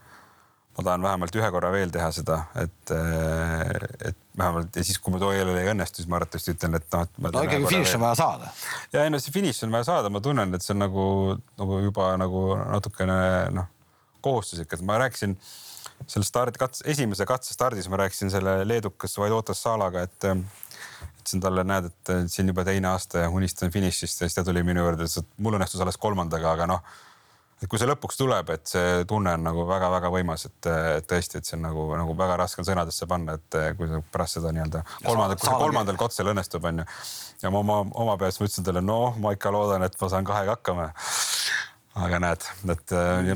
ma tahan vähemalt ühe korra veel teha seda, et, eh, et vähemalt ja siis, kui ma too jälle ei õnnestu, siis ma arvatavasti ütlen, et noh, no ikkagi finiš on vaja saada. ja ei no see finiš on vaja saada, ma tunnen, et see on nagu, nagu juba nagu natukene noh, kohustuslik, et ma rääkisin selle stardi katse, esimese katse stardis ma rääkisin selle leedukas Vaidotas Saalaga, et ütlesin talle, näed, et see on juba teine aasta ja unistan finišist ja siis ta tuli minu juurde, ütles, et mul õnnestus alles kolmandaga, aga noh et kui see lõpuks tuleb, et see tunne on nagu väga-väga võimas, et tõesti, et see on nagu, nagu väga raske on sõnadesse panna, et kui pärast seda nii-öelda kolmandal, kui see kolmandal kotsel õnnestub, onju. ja ma oma, oma peas ma ütlesin talle, noh, ma ikka loodan, et ma saan kahega hakkama. Aga näed, et.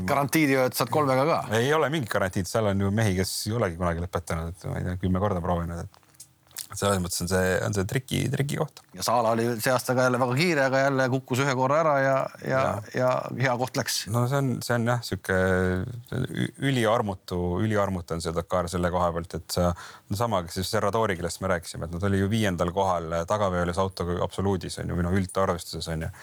garantiid ju, et saad kolmega ka? ei ole mingit garantiid, seal on ju mehi, kes ei olegi kunagi lõpetanud, et ma ei tea, kümme korda proovinud, et selles mõttes on see, on see triki, triki koht. ja Saala oli see aasta ka jälle väga kiire, aga jälle kukkus ühe korra ära ja, ja, ja, ja hea koht läks. no see on, see on jah, sihuke üliarmutu, üliarmutu on see Dakar selle koha pealt, et sa, no sama, siis Serradori, kellest me rääkisime, et nad oli ju viiendal kohal tagaveolis autoga absoluudis on ju, või noh, üldarvestuses on ju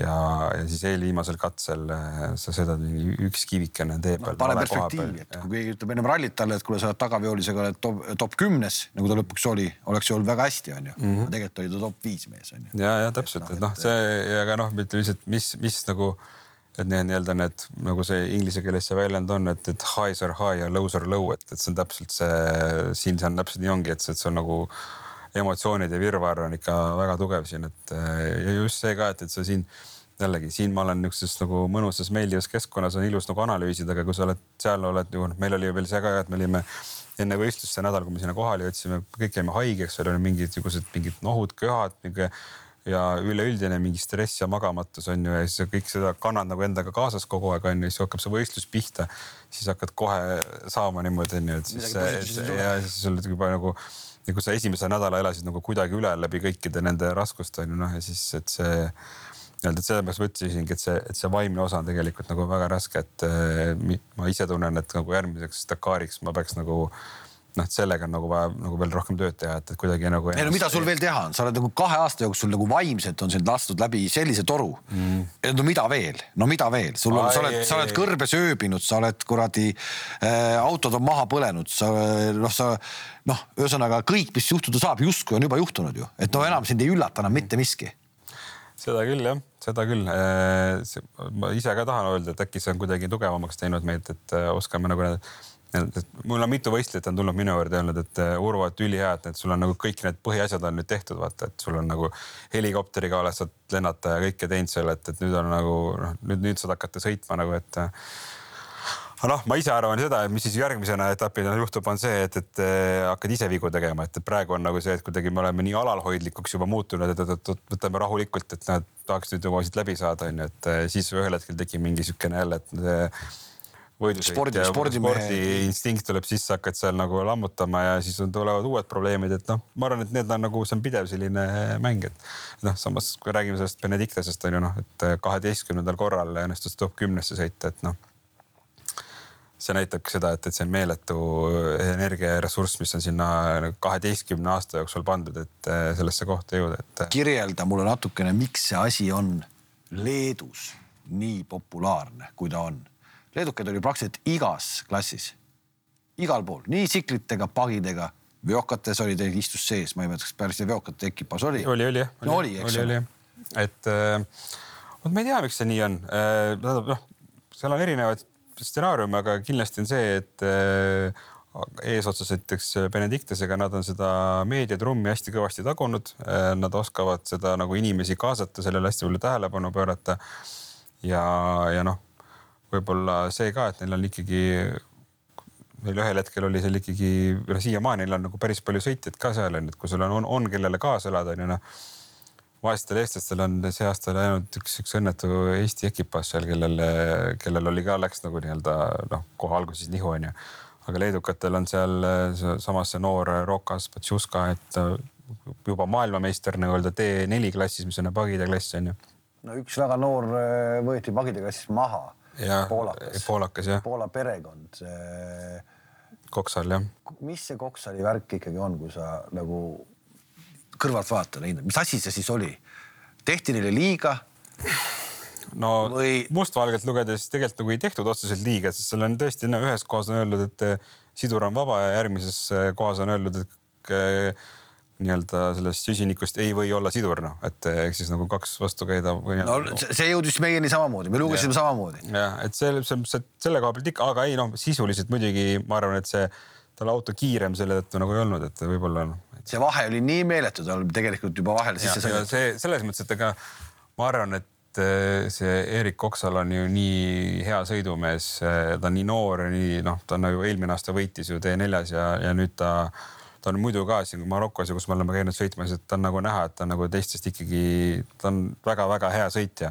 ja, ja siis eelviimasel katsel äh, sa sõidad mingi üks kivikene tee peal no,. pane perspektiivi, et kui keegi ütleb ennem rallit talle, et kuule, sa oled tagaveolisega oled top, top kümnes, nagu ta lõpuks oli, oleks ju olnud väga hästi, onju mm. -hmm. tegelikult oli ta top viis mees, onju. ja, ja täpselt, et noh, see ja ka noh, ütleme lihtsalt, mis, mis nagu, et need nii-öelda need nagu see inglise keeles see väljend on, et, et highs are high ja lows are low, et, et see on täpselt see, siin see on täpselt nii ongi, see, et see on nagu emotsioonide virvarr on ikka väga tugev siin, et ja just see ka, et, et sa siin jällegi siin ma olen niisuguses nagu mõnusas meeldivas keskkonnas on ilus nagu analüüsida, aga kui sa oled seal oled ju, noh, meil oli veel see ka, et me olime enne võistlust see nädal, kui me sinna kohale jõudsime, kõik jäime haigeks, seal oli mingisugused mingid nohud, köhad, mingi ja üleüldine mingi stress ja magamatus on ju ja siis kõik seda kannad nagu endaga kaasas kogu aeg on ju, siis hakkab see võistlus pihta, siis hakkad kohe saama niimoodi on ju, et siis ja siis sul juba nagu ja kui sa esimese nädala elasid nagu kuidagi üle läbi kõikide nende raskuste on ju noh ja siis, et see nii-öelda, et sellepärast ma ütlesingi, et see, et see vaimne osa on tegelikult nagu väga raske, et äh, ma ise tunnen, et nagu järgmiseks Dakariks ma peaks nagu noh, sellega on nagu vaja nagu veel rohkem tööd teha, et, et kuidagi nagu. ei no mida sul veel teha on, sa oled nagu kahe aasta jooksul nagu vaimselt on sind lastud läbi sellise toru. Mm.. no mida veel, no mida veel, sul on, sa oled, sa oled kõrbes ööbinud, sa oled kuradi äh,, autod on maha põlenud, sa noh, sa noh, ühesõnaga kõik, mis juhtuda saab, justkui on juba juhtunud ju, et no enam sind ei üllata enam mitte miski. Seda küll jah, seda küll. Äh, ma ise ka tahan öelda, et äkki see on kuidagi tugevamaks teinud meid, et äh, oskame nagu need mul on mitu võistlejat on tulnud minu juurde öelnud, et äh, Urvo, et ülihea, et sul on nagu kõik need põhiasjad on nüüd tehtud, vaata, et sul on nagu helikopteriga oled saad lennata ja kõike teinud seal, et, et nüüd on nagu noh, nüüd, nüüd saad hakata sõitma nagu, et aga noh, ma ise arvan seda, et mis siis järgmisena etapina juhtub, on see, et, et hakkad ise vigu tegema, et praegu on nagu see, et kuidagi me oleme nii alalhoidlikuks juba muutunud, et, et, et võtame rahulikult, et näed, tahaks nüüd juba siit läbi saada, onju, et siis ühel hetkel tekib mingi siukene jälle, et spordi, ja spordi instinkt tuleb sisse, hakkad seal nagu lammutama ja siis on, tulevad uued probleemid, et noh, ma arvan, et need on nagu, see on pidev selline mäng, et noh, samas kui räägime sellest Benedictasest on ju noh, et kaheteistkümnendal korral õnnestus top kümnesse sõita, et noh see näitabki seda, et, et see on meeletu energiaressurss, mis on sinna kaheteistkümne aasta jooksul pandud, et eh, sellesse kohta jõuda, et. Eh. kirjelda mulle natukene, miks see asi on Leedus nii populaarne, kui ta on. Leedukad oli praktiliselt igas klassis, igal pool, nii tsiklitega, pagidega, veokates oli teil istus sees, ma ei mäleta, kas päris veokate ekipaaž oli? oli, oli jah. no oli, eks ole. et äh, vot ma ei tea, miks see nii on äh,. tähendab noh, seal on erinevaid stsenaarium, aga kindlasti on see, et äh, eesotsas näiteks Benedictesega, nad on seda meediatrummi hästi kõvasti tagunud. Nad oskavad seda nagu inimesi kaasata, sellele hästi palju tähelepanu pöörata. ja, ja noh, võib-olla see ka, et neil on ikkagi, neil ühel hetkel oli seal ikkagi, noh siiamaani neil on nagu päris palju sõitjaid ka seal on ju, et kui sul on, on, on kellele kaasa elada on ju noh vaestel eestlastel on see aasta läinud üks, üks õnnetu Eesti ekipaaž seal, kellel, kellel oli ka, läks nagu nii-öelda noh, kohe alguses nihu onju. aga leedukatel on seal samas see noor Rokas Patšuska, et juba maailmameister nii-öelda T4 klassis, mis on pagide klass onju. no üks väga noor äh, võeti pagide klassis maha. Poolakas, poolakas. Poola perekond. Koksal jah. mis see Koksali värk ikkagi on, kui sa nagu kõrvaltvaatajana hindad, mis asi see siis oli? tehti neile liiga? no või... mustvalgelt lugedes tegelikult nagu ei tehtud otseselt liiga, sest seal on tõesti no, ühes kohas on öeldud, et eh, sidur on vaba ja järgmises eh, kohas on öeldud, et eh, nii-öelda sellest süsinikust ei või olla sidur, noh, et ehk siis nagu kaks vastukäida või. no see jõudis meieni samamoodi, me lugesime ja. samamoodi. jah, et see, see, see selle koha pealt ikka, aga ei noh, sisuliselt muidugi ma arvan, et see tal auto kiirem selle tõttu nagu ei olnud, et võib-olla noh see vahe oli nii meeletu tal tegelikult juba vahele sisse sõidetud. see selles mõttes, et ega ma arvan, et eh, see Erik Oksal on ju nii hea sõidumees, eh, ta on nii noor nii noh, ta on nagu eelmine aasta võitis ju T4-s ja, ja nüüd ta, ta on muidu ka siin Marokos ja kus me oleme käinud sõitmas, et ta on nagu näha, et ta on nagu teistest ikkagi, ta on väga-väga hea sõitja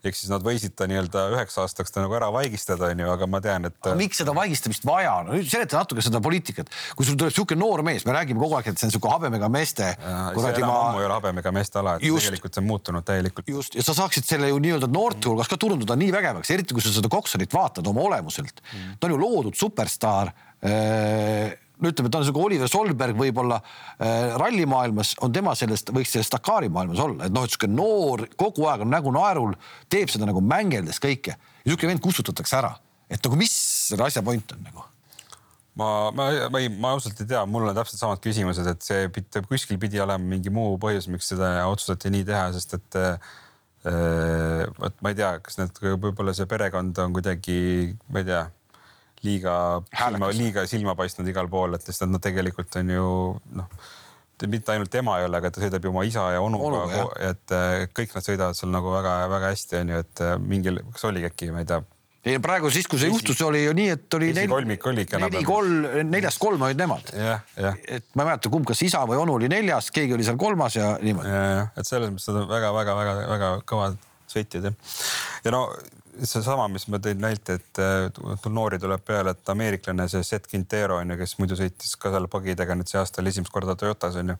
ehk siis nad võisid ta nii-öelda üheks aastaks ta nagu ära vaigistada, onju, aga ma tean, et. miks seda vaigistamist vaja on no,? seleta natuke seda poliitikat. kui sul tuleb sihuke noor mees, me räägime kogu aeg, et see on sihuke habemega meeste. kuradi ma. ammu ei ole habemega meeste ala, et just, tegelikult see on muutunud täielikult. just ja sa saaksid selle ju nii-öelda noorte hulgas ka turundada nii vägevaks, eriti kui sa seda Koksanit vaatad oma olemuselt mm.. ta on ju loodud superstaar äh, no ütleme, ta on sihuke Oliver Solberg võib-olla äh, rallimaailmas on tema sellest, võiks selles Dakari maailmas olla, et noh, et sihuke noor, kogu aeg on nägu naerul, teeb seda nagu mängeldes kõike. Ja sihuke vend kustutatakse ära, et nagu mis selle asja point on nagu? ma, ma, ma ei, ma ausalt ei tea, mul on täpselt samad küsimused, et see pidi, kuskil pidi olema mingi muu põhjus, miks seda otsustati nii teha, sest et äh, vot ma ei tea, kas need võib-olla see perekond on kuidagi, ma ei tea liiga silma, liiga silma paistnud igal pool, et lihtsalt nad tegelikult on ju noh, mitte ainult tema ei ole, aga ta sõidab ju oma isa ja onuga Onu,, et kõik nad sõidavad seal nagu väga-väga hästi, onju, et mingil, kas oligi äkki, ma ei tea ei praegu siis, kui see juhtus, oli ju nii, et oli neli, neli, kolm, neljast kolm olid nemad. et ma ei mäleta, kumb, kas isa või onu oli neljas, keegi oli seal kolmas ja niimoodi. et selles mõttes nad on väga-väga-väga-väga kõvad sõitjad jah. ja no seesama, mis ma tõin näite, et äh, noori tuleb peale, et ameeriklane, see Seth Quintero on ju, kes muidu sõitis ka seal pagidega nüüd see aasta oli esimest korda Toyotas on ju.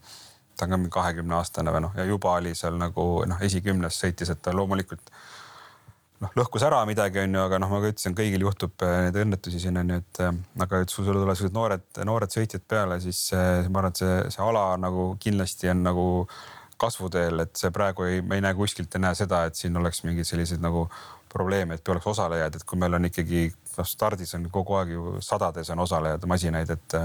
ta on ka mingi kahekümne aastane või noh, ja juba oli seal nagu noh, esikümnes sõitis, et ta loomulikult noh, lõhkus ära midagi, onju, aga noh, ma ka ütlesin, kõigil juhtub äh, neid õnnetusi siin onju, et äh, aga et sul tulevad sellised noored, noored sõitjad peale, siis ma arvan, et see, see ala nagu kindlasti on nagu kasvuteel, et see praegu ei, me ei näe kuskilt ei näe seda, et siin oleks mingid sellised nagu probleem, et oleks osalejaid, et kui meil on ikkagi noh, stardis on kogu aeg ju sadades on osalejad, masinaid, et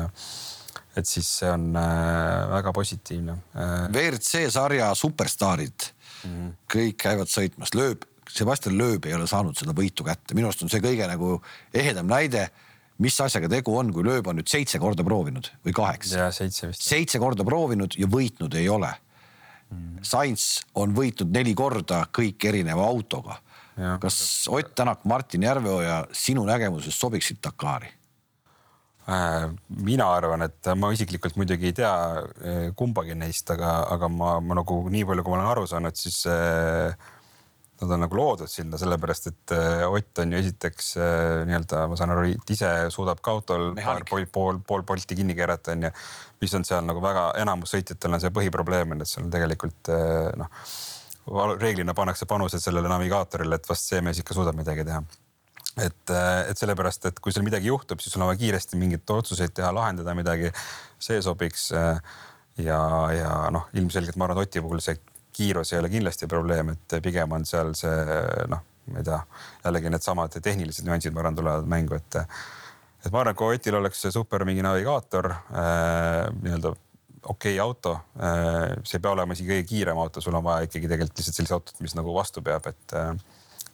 et siis see on äh, väga positiivne. Äh, WRC sarja superstaarid mm, -hmm. kõik käivad sõitmas, lööb, Sebastian Loeb ei ole saanud seda võitu kätte, minu arust on see kõige nagu ehedam näide mis asjaga tegu on, kui Loeb on nüüd seitse korda proovinud või kaheksa. seitse vist. seitse korda proovinud ja võitnud ei ole mm.. Sainz on võitnud neli korda kõik erineva autoga kas Ott Tänak, Martin Järveoja sinu nägemuses sobiksid Dakari? Äh, mina arvan, et ma isiklikult muidugi ei tea äh, kumbagi neist, aga, aga ma, ma nagu nii palju, kui ma olen aru saanud, siis äh, nad on nagu loodud sinna, sellepärast et Ott on ju esiteks nii-öelda, ma saan aru, ise suudab ka autol paar, pool, pool, pool polti kinni keerata, onju. mis on seal nagu väga, enamus sõitjatel on see põhiprobleem, et seal on tegelikult noh reeglina pannakse panused sellele navigaatorile, et vast see mees ikka suudab midagi teha. et, et sellepärast, et kui seal midagi juhtub, siis sul on vaja kiiresti mingeid otsuseid teha, lahendada midagi, see sobiks. ja, ja noh, ilmselgelt ma arvan, et Oti puhul see kiirus ei ole kindlasti probleem, et pigem on seal see noh, ma ei tea, jällegi needsamad tehnilised nüansid, ma arvan, tulevad mängu, et et ma arvan, et kui Otil oleks super mingi navigaator äh, nii-öelda okei okay auto, äh, see ei pea olema isegi kõige kiirem auto, sul on vaja ikkagi tegelikult lihtsalt sellist autot, mis nagu vastu peab, et äh,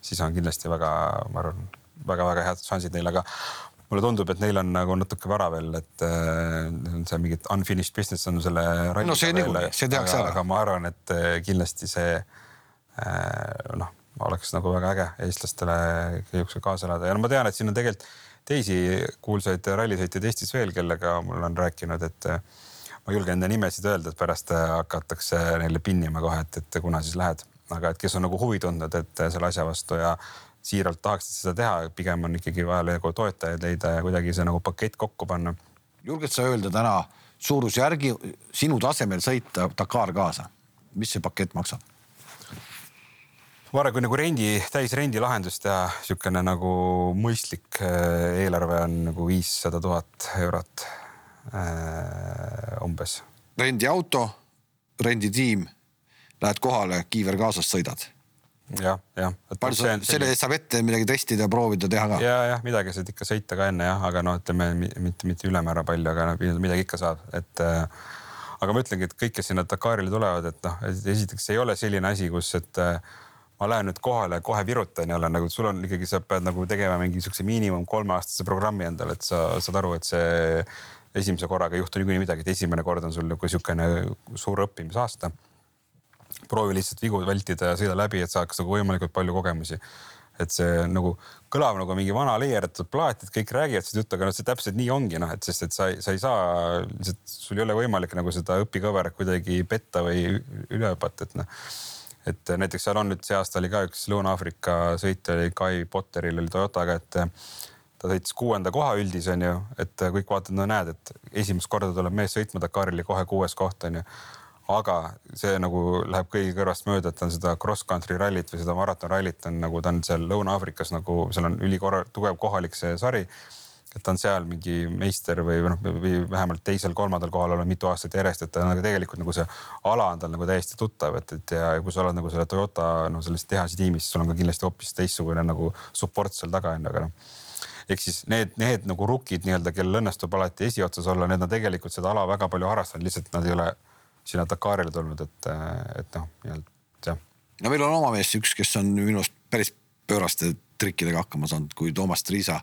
siis on kindlasti väga, ma arvan väga,, väga-väga head šansid neil, aga mulle tundub, et neil on nagu natuke vara veel, et äh, see mingit unfinished business on selle. no see niikuinii, see tehakse ära. aga ma arvan, et äh, kindlasti see äh, noh, oleks nagu väga äge eestlastele niisuguse kaasa elada ja no ma tean, et siin on tegelikult teisi kuulsaid rallisõitjaid Eestis veel, kellega mul on rääkinud, et ma ei julge nende nimesid öelda, et pärast hakatakse neile pinnima kohe, et, et kuna siis lähed, aga et kes on nagu huvi tundnud, et selle asja vastu ja siiralt tahaksid seda teha, pigem on ikkagi vaja nagu toetajaid leida ja kuidagi see nagu pakett kokku panna. julged sa öelda täna suurusjärgi sinu tasemel sõita Dakar kaasa, mis see pakett maksab? ma arvan, kui nagu rendi, täisrendi lahendus teha, niisugune nagu mõistlik äh, eelarve on nagu viissada tuhat eurot äh, umbes. rendiauto, renditiim, lähed kohale, kiiver kaasas, sõidad jah, jah. palju sa, selle eest saab ette midagi testida, proovida, teha ka? ja, jah, midagi saad ikka sõita ka enne jah, aga noh, ütleme mitte, mitte ülemäära palju, aga midagi ikka saab, et äh, aga ma ütlengi, et kõik, kes sinna Dakarile tulevad, et noh, esiteks ei ole selline asi, kus, et äh, ma lähen nüüd kohale, kohe virutan ja olen nagu, sul on ikkagi, sa pead nagu tegema mingi siukse miinimum kolmeaastase programmi endale, et sa saad aru, et see esimese korraga ei juhtu niikuinii midagi, et esimene kord on sul nagu siukene suur õppimisaasta proovi lihtsalt vigu vältida ja sõida läbi, et saaks nagu võimalikult palju kogemusi. et see nagu kõlab nagu mingi vana leierdatud plaat, et kõik räägivad seda juttu, aga noh, see täpselt nii ongi noh, et sest et sa, sa ei saa lihtsalt, sul ei ole võimalik nagu seda õpikõverat kuidagi petta või üle hüpata, et noh et näiteks seal on nüüd see aasta oli ka üks Lõuna-Aafrika sõitja oli Kai Potteril oli Toyotaga, et ta sõitis kuuenda koha üldis onju, et kõik vaatavad, no näed, et esimest korda tuleb mees sõitma Dakaril ja kohe kuues koht onju aga see nagu läheb kõigi kõrvast mööda, et ta on seda cross-country rallit või seda maratonrallit on nagu ta on seal Lõuna-Aafrikas nagu seal on ülikorra-, tugev kohalik see sari. et ta on seal mingi meister või noh, või vähemalt teisel-kolmandal kohal olnud mitu aastat järjest, et ta nagu tegelikult nagu see ala on tal nagu täiesti tuttav, et, et ja kui sa oled nagu selle Toyota no selles tehase tiimis, sul on ka kindlasti hoopis teistsugune nagu support seal taga on, aga noh ehk siis need, need nagu rukid nii-öelda, kellel õnnestub alati esiotsas olla, need on tegelikult seda ala väga palju harrastanud, lihtsalt nad ei ole sinna Dakarile tulnud, et, et noh, nii-öelda jah. no meil on oma mees üks, kes on minu arust päris pööraste trikkidega hakkama saanud, kui Toomas Triisa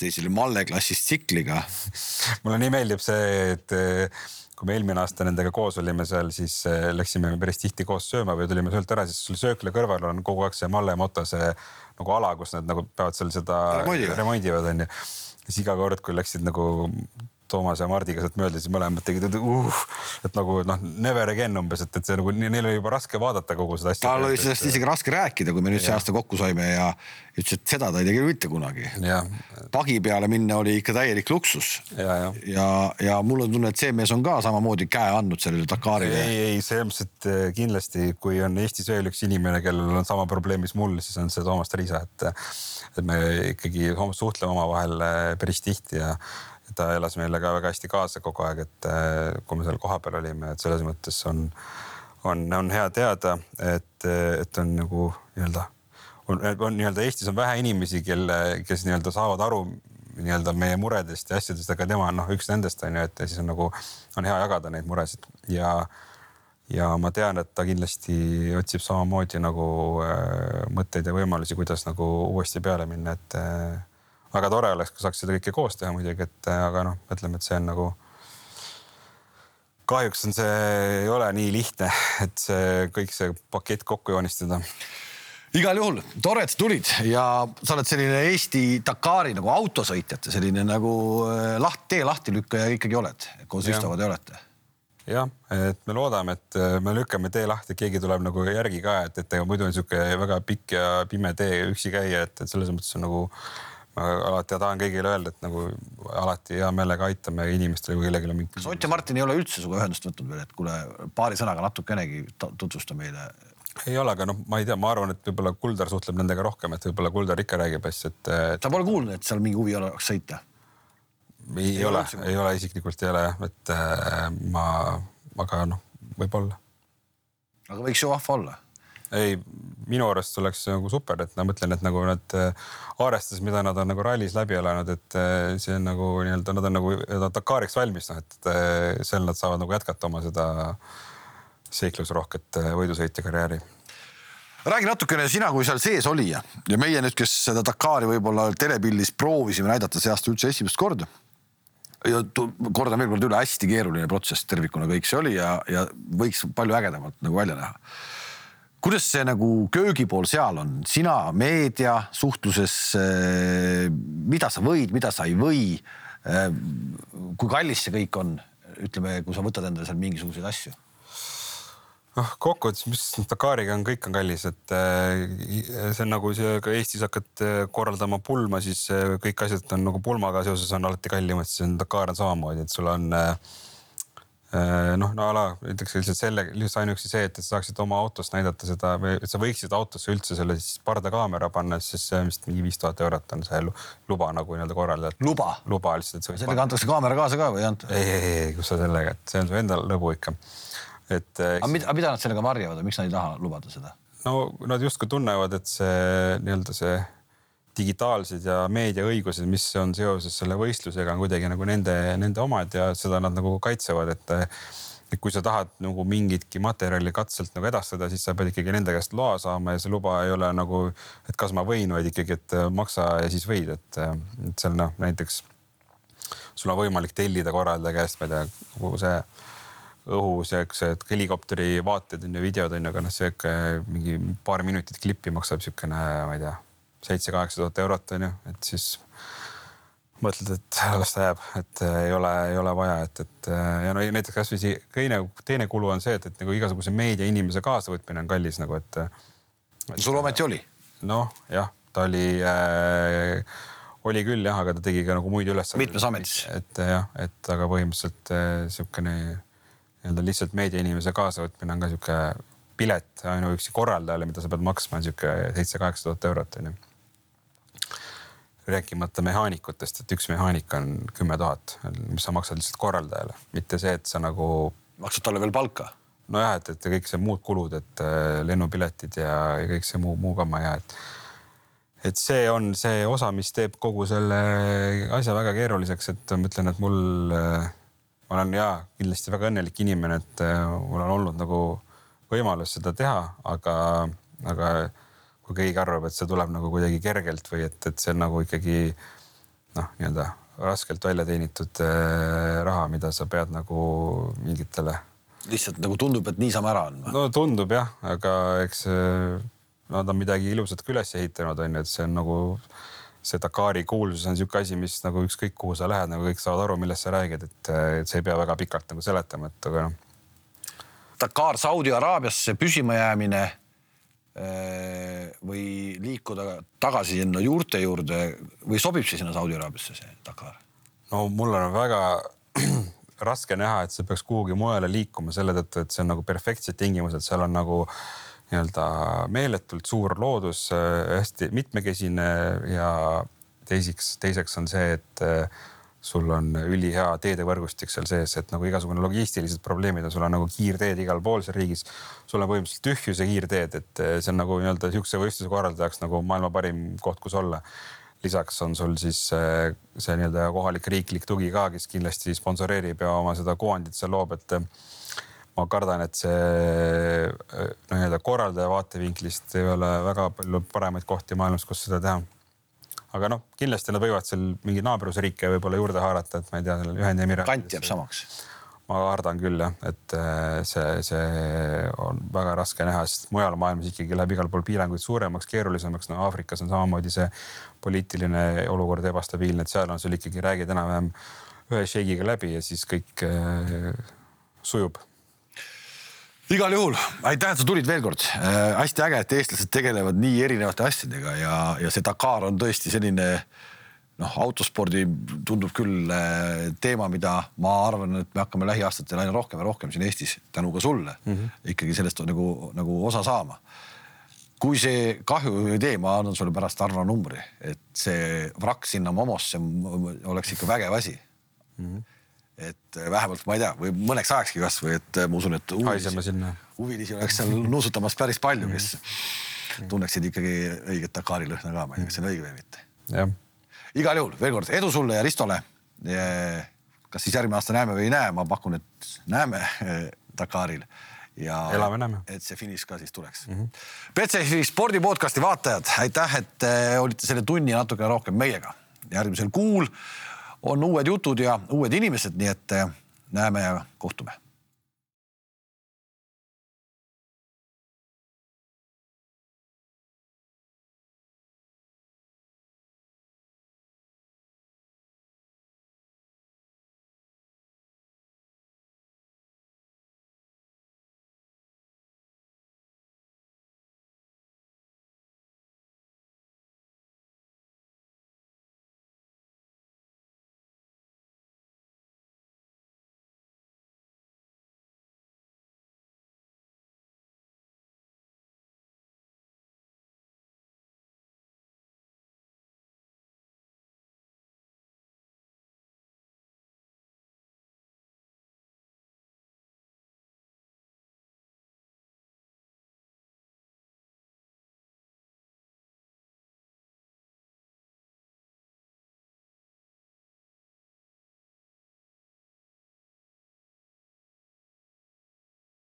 tõi selle Malle klassis tsikliga mulle nii meeldib see, et kui me eelmine aasta nendega koos olime seal, siis eh, läksime päris tihti koos sööma või tulime söölt ära, siis sul söökla kõrval on kogu aeg see Malle moto, see nagu ala, kus nad nagu peavad seal seda remondivad onju. siis iga kord, kui läksid nagu Toomas ja Mardiga sealt mööda, siis mõlemad tegid uh,, et nagu noh, never again umbes, et, et see nagu neil oli juba raske vaadata kogu seda asja. tal oli sellest isegi raske rääkida, kui me nüüd see aasta kokku saime ja ütles, et seda ta ei tegi mitte kunagi. pagi peale minna oli ikka täielik luksus. ja, ja, ja, ja mul on tunne, et see mees on ka samamoodi käe andnud sellele Dakarile. ei, ei selles mõttes, et eh, kindlasti, kui on Eestis veel üks inimene, kellel on sama probleem, mis mul, siis on see Toomas Triisa, et, et me ikkagi suhtleme omavahel eh, päris tihti ja ta elas meile ka väga hästi kaasa kogu aeg, et äh, kui me seal kohapeal olime, et selles mõttes on, on, on hea teada, et, et on nagu nii-öelda, on, on nii-öelda Eestis on vähe inimesi, kelle, kes nii-öelda saavad aru nii-öelda meie muredest ja asjadest, aga tema on noh, üks nendest on ju, et siis on nagu, on hea jagada neid muresid. Ja ja ma tean, et ta kindlasti otsib samamoodi nagu äh, mõtteid ja võimalusi, kuidas nagu uuesti peale minna, et äh, väga tore oleks, kui saaks seda kõike koos teha muidugi, et aga noh, ütleme, et see on nagu. kahjuks on see, ei ole nii lihtne, et see kõik see pakett kokku joonistada igal juhul tore, et sa tulid ja sa oled selline Eesti Dakari nagu autosõitjate selline nagu äh, laht, tee lahtilükkaja ikkagi oled, koos Istavad ja olete jah, et me loodame, et äh, me lükkame tee lahti, keegi tuleb nagu järgi ka, et, et ega muidu on niisugune väga pikk ja pime tee üksi käia, et, et selles mõttes on nagu ma alati tahan kõigile öelda, et nagu alati hea meelega aitame inimestele, kui kellelgi on mingi. kas Ott ja Martin ei ole üldse sinuga ühendust võtnud veel, et kuule paari sõnaga natukenegi tutvusta meile? ei ole, aga noh, ma ei tea, ma arvan, et võib-olla Kuldar suhtleb nendega rohkem, et võib-olla Kuldar ikka räägib asju, et, et.... sa pole kuulnud, et seal mingi huvi oleks sõita? ei, ole, ei ole isiklikult ei ole jah, et äh, ma, aga noh, võib-olla. aga võiks ju vahva olla ei, minu arust oleks nagu super, et ma mõtlen, et nagu nad äh, arvestades, mida nad on nagu rallis läbi elanud, et äh, see on nagu nii-öelda, nad on nagu Dakariks valmis, noh, et äh, seal nad saavad nagu jätkata oma seda seiklusrohket võidusõitja karjääri räägi natukene sina, kui seal sees olija ja meie nüüd, kes seda Dakari võib-olla telepildis proovisime näidata see aasta üldse esimest korda. ja kordan veel kord üle, hästi keeruline protsess tervikuna kõik see oli ja, ja võiks palju ägedamalt nagu välja näha. Kuidas see nagu köögipool seal on, sina meedia suhtluses, eh, mida sa võid, mida sa ei või? Eh, kui kallis see kõik on, ütleme, kui sa võtad endale seal mingisuguseid asju. Noh, kokkuvõttes, mis Dakariga on, kõik on kallis, et äh, see on nagu see, kui Eestis hakkad äh, korraldama pulma, siis äh, kõik asjad on nagu pulmaga seoses on alati kallimad, siis on Dakar on samamoodi, et sul on noh, no ala näiteks lihtsalt selle, lihtsalt ainuüksi see, et, et sa saaksid oma autost näidata seda või et sa võiksid autosse üldse selle siis pardakaamera panna, siis see vist mingi viis tuhat eurot on see luba nagu nii-öelda korraldajalt. luba? luba lihtsalt. sellega antakse kaamera kaasa ka või ei anta? ei, ei, ei, kus sa sellega, et see on su enda lõbu ikka et. Äh, aga mida, mida nad sellega varjavad ja miks nad ei taha lubada seda? no nad justkui tunnevad, et see nii-öelda see digitaalsed ja meediaõigused, mis on seoses selle võistlusega, on kuidagi nagu nende, nende omad ja seda nad nagu kaitsevad, et et kui sa tahad nagu mingitki materjali katselt nagu edastada, siis sa pead ikkagi nende käest loa saama ja see luba ei ole nagu, et kas ma võin, vaid ikkagi, et maksa ja siis võid, et, et seal noh, näiteks sul on võimalik tellida korraldaja käest, ma ei tea, kogu see õhu siuksed helikopteri vaated on ju, videod on ju, aga noh, sihuke mingi paar minutit klippi maksab siukene, ma ei tea, seitse-kaheksa tuhat eurot on ju, et siis mõtled, et las ta jääb, et ei ole, ei ole vaja, et, et ja no näiteks kasvõi see teine, teine kulu on see, et, et nagu igasuguse meedia inimese kaasavõtmine on kallis nagu, et, et. sul ometi oli? noh, jah, ta oli äh, oli küll jah, aga ta tegi ka nagu muid ülesandeid. mitmes ametis? et jah, et aga põhimõtteliselt äh, nii-öelda lihtsalt meediainimese kaasavõtmine on ka sihuke pilet ainuüksi korraldajale, mida sa pead maksma, on sihuke seitse-kaheksa tuhat eurot onju. Rääkimata mehaanikutest, et üks mehaanik on kümme tuhat, mis sa maksad lihtsalt korraldajale, mitte see, et sa nagu. maksad talle veel palka? nojah, et, et kõik see muud kulud, et äh, lennupiletid ja, ja kõik see muu, muu kama ja et et see on see osa, mis teeb kogu selle asja väga keeruliseks, et ma ütlen, et mul äh, ma olen ja kindlasti väga õnnelik inimene, et äh, mul on olnud nagu võimalus seda teha, aga, aga kui keegi arvab, et see tuleb nagu kuidagi kergelt või et, et see on nagu ikkagi noh, nii-öelda raskelt välja teenitud äh, raha, mida sa pead nagu mingitele. lihtsalt nagu tundub, et niisama ära andma. no tundub jah, aga eks äh, nad on midagi ilusat ka üles ehitanud, on ju, et see on nagu see Dakari kuulsus on niisugune asi, mis nagu ükskõik kuhu sa lähed, nagu kõik saavad aru, millest sa räägid, et, et sa ei pea väga pikalt nagu seletama, et aga noh. Dakar Saudi Araabiasse püsima jäämine või liikuda tagasi sinna juurte juurde või sobib see sinna Saudi Araabiasse, see Dakar? no mul on väga raske näha, et see peaks kuhugi mujale liikuma selle tõttu, et see on nagu perfektsed tingimused, seal on nagu äh, nii-öelda meeletult suur loodus, äh, hästi mitmekesine ja teiseks, teiseks on see, et äh, sul on ülihea teedevõrgustik seal sees, et nagu igasugune logistilised probleemid on, sul on nagu kiirteed igal pool seal riigis. sul on põhimõtteliselt tühjuse kiirteed, et äh, see on nagu nii-öelda sihukese võistluse korraldajaks nagu maailma parim koht, kus olla. lisaks on sul siis see nii-öelda kohalik riiklik tugi ka, kes kindlasti sponsoreerib ja oma seda kuvandit seal loob, et ma kardan, et see noh, nii-öelda korraldaja vaatevinklist ei ole väga palju paremaid kohti maailmas, kus seda teha. Aga noh, kindlasti nad võivad seal mingeid naabrusriike võib-olla juurde haarata, et ma ei tea, Ühendemiraat. kant jääb samaks ma kardan küll jah, et äh, see, see on väga raske näha, sest mujal maailmas ikkagi läheb igal pool piiranguid suuremaks, keerulisemaks. no Aafrikas on samamoodi see poliitiline olukord ebastabiilne, et seal on sul ikkagi räägid enam-vähem ühe šeigiga läbi ja siis kõik äh, sujub igal juhul aitäh, et sa tulid veel kord äh,. hästi äge, et eestlased tegelevad nii erinevate asjadega ja, ja see Dakar on tõesti selline noh, autospordi tundub küll äh, teema, mida ma arvan, et me hakkame lähiaastatel aina rohkem ja rohkem siin Eestis tänu ka sulle mm -hmm. ikkagi sellest nagu, nagu osa saama. kui see kahju ei tee, ma annan sulle pärast Arno numbri, et see vrakk sinna Momosse oleks ikka vägev asi mm. -hmm et eh, vähemalt ma ei tea, või mõneks ajakski kasvõi, et eh, ma usun, et huvilisi, huvilisi oleks seal nuusutamas päris palju, kes mm. Mm. tunneksid ikkagi õiget Dakari lõhna ka, ma ei tea, kas see on õige või mitte. igal juhul veel kord edu sulle ja Ristole. kas siis järgmine aasta näeme või ei näe, ma pakun, et näeme eh, Dakaril ja elame-näeme, et see finiš ka siis tuleks mm. -hmm. Betsafe spordipodcasti vaatajad, aitäh, et olite selle tunni natuke rohkem meiega. järgmisel kuul on uued jutud ja uued inimesed, nii et äh, näeme ja kohtume.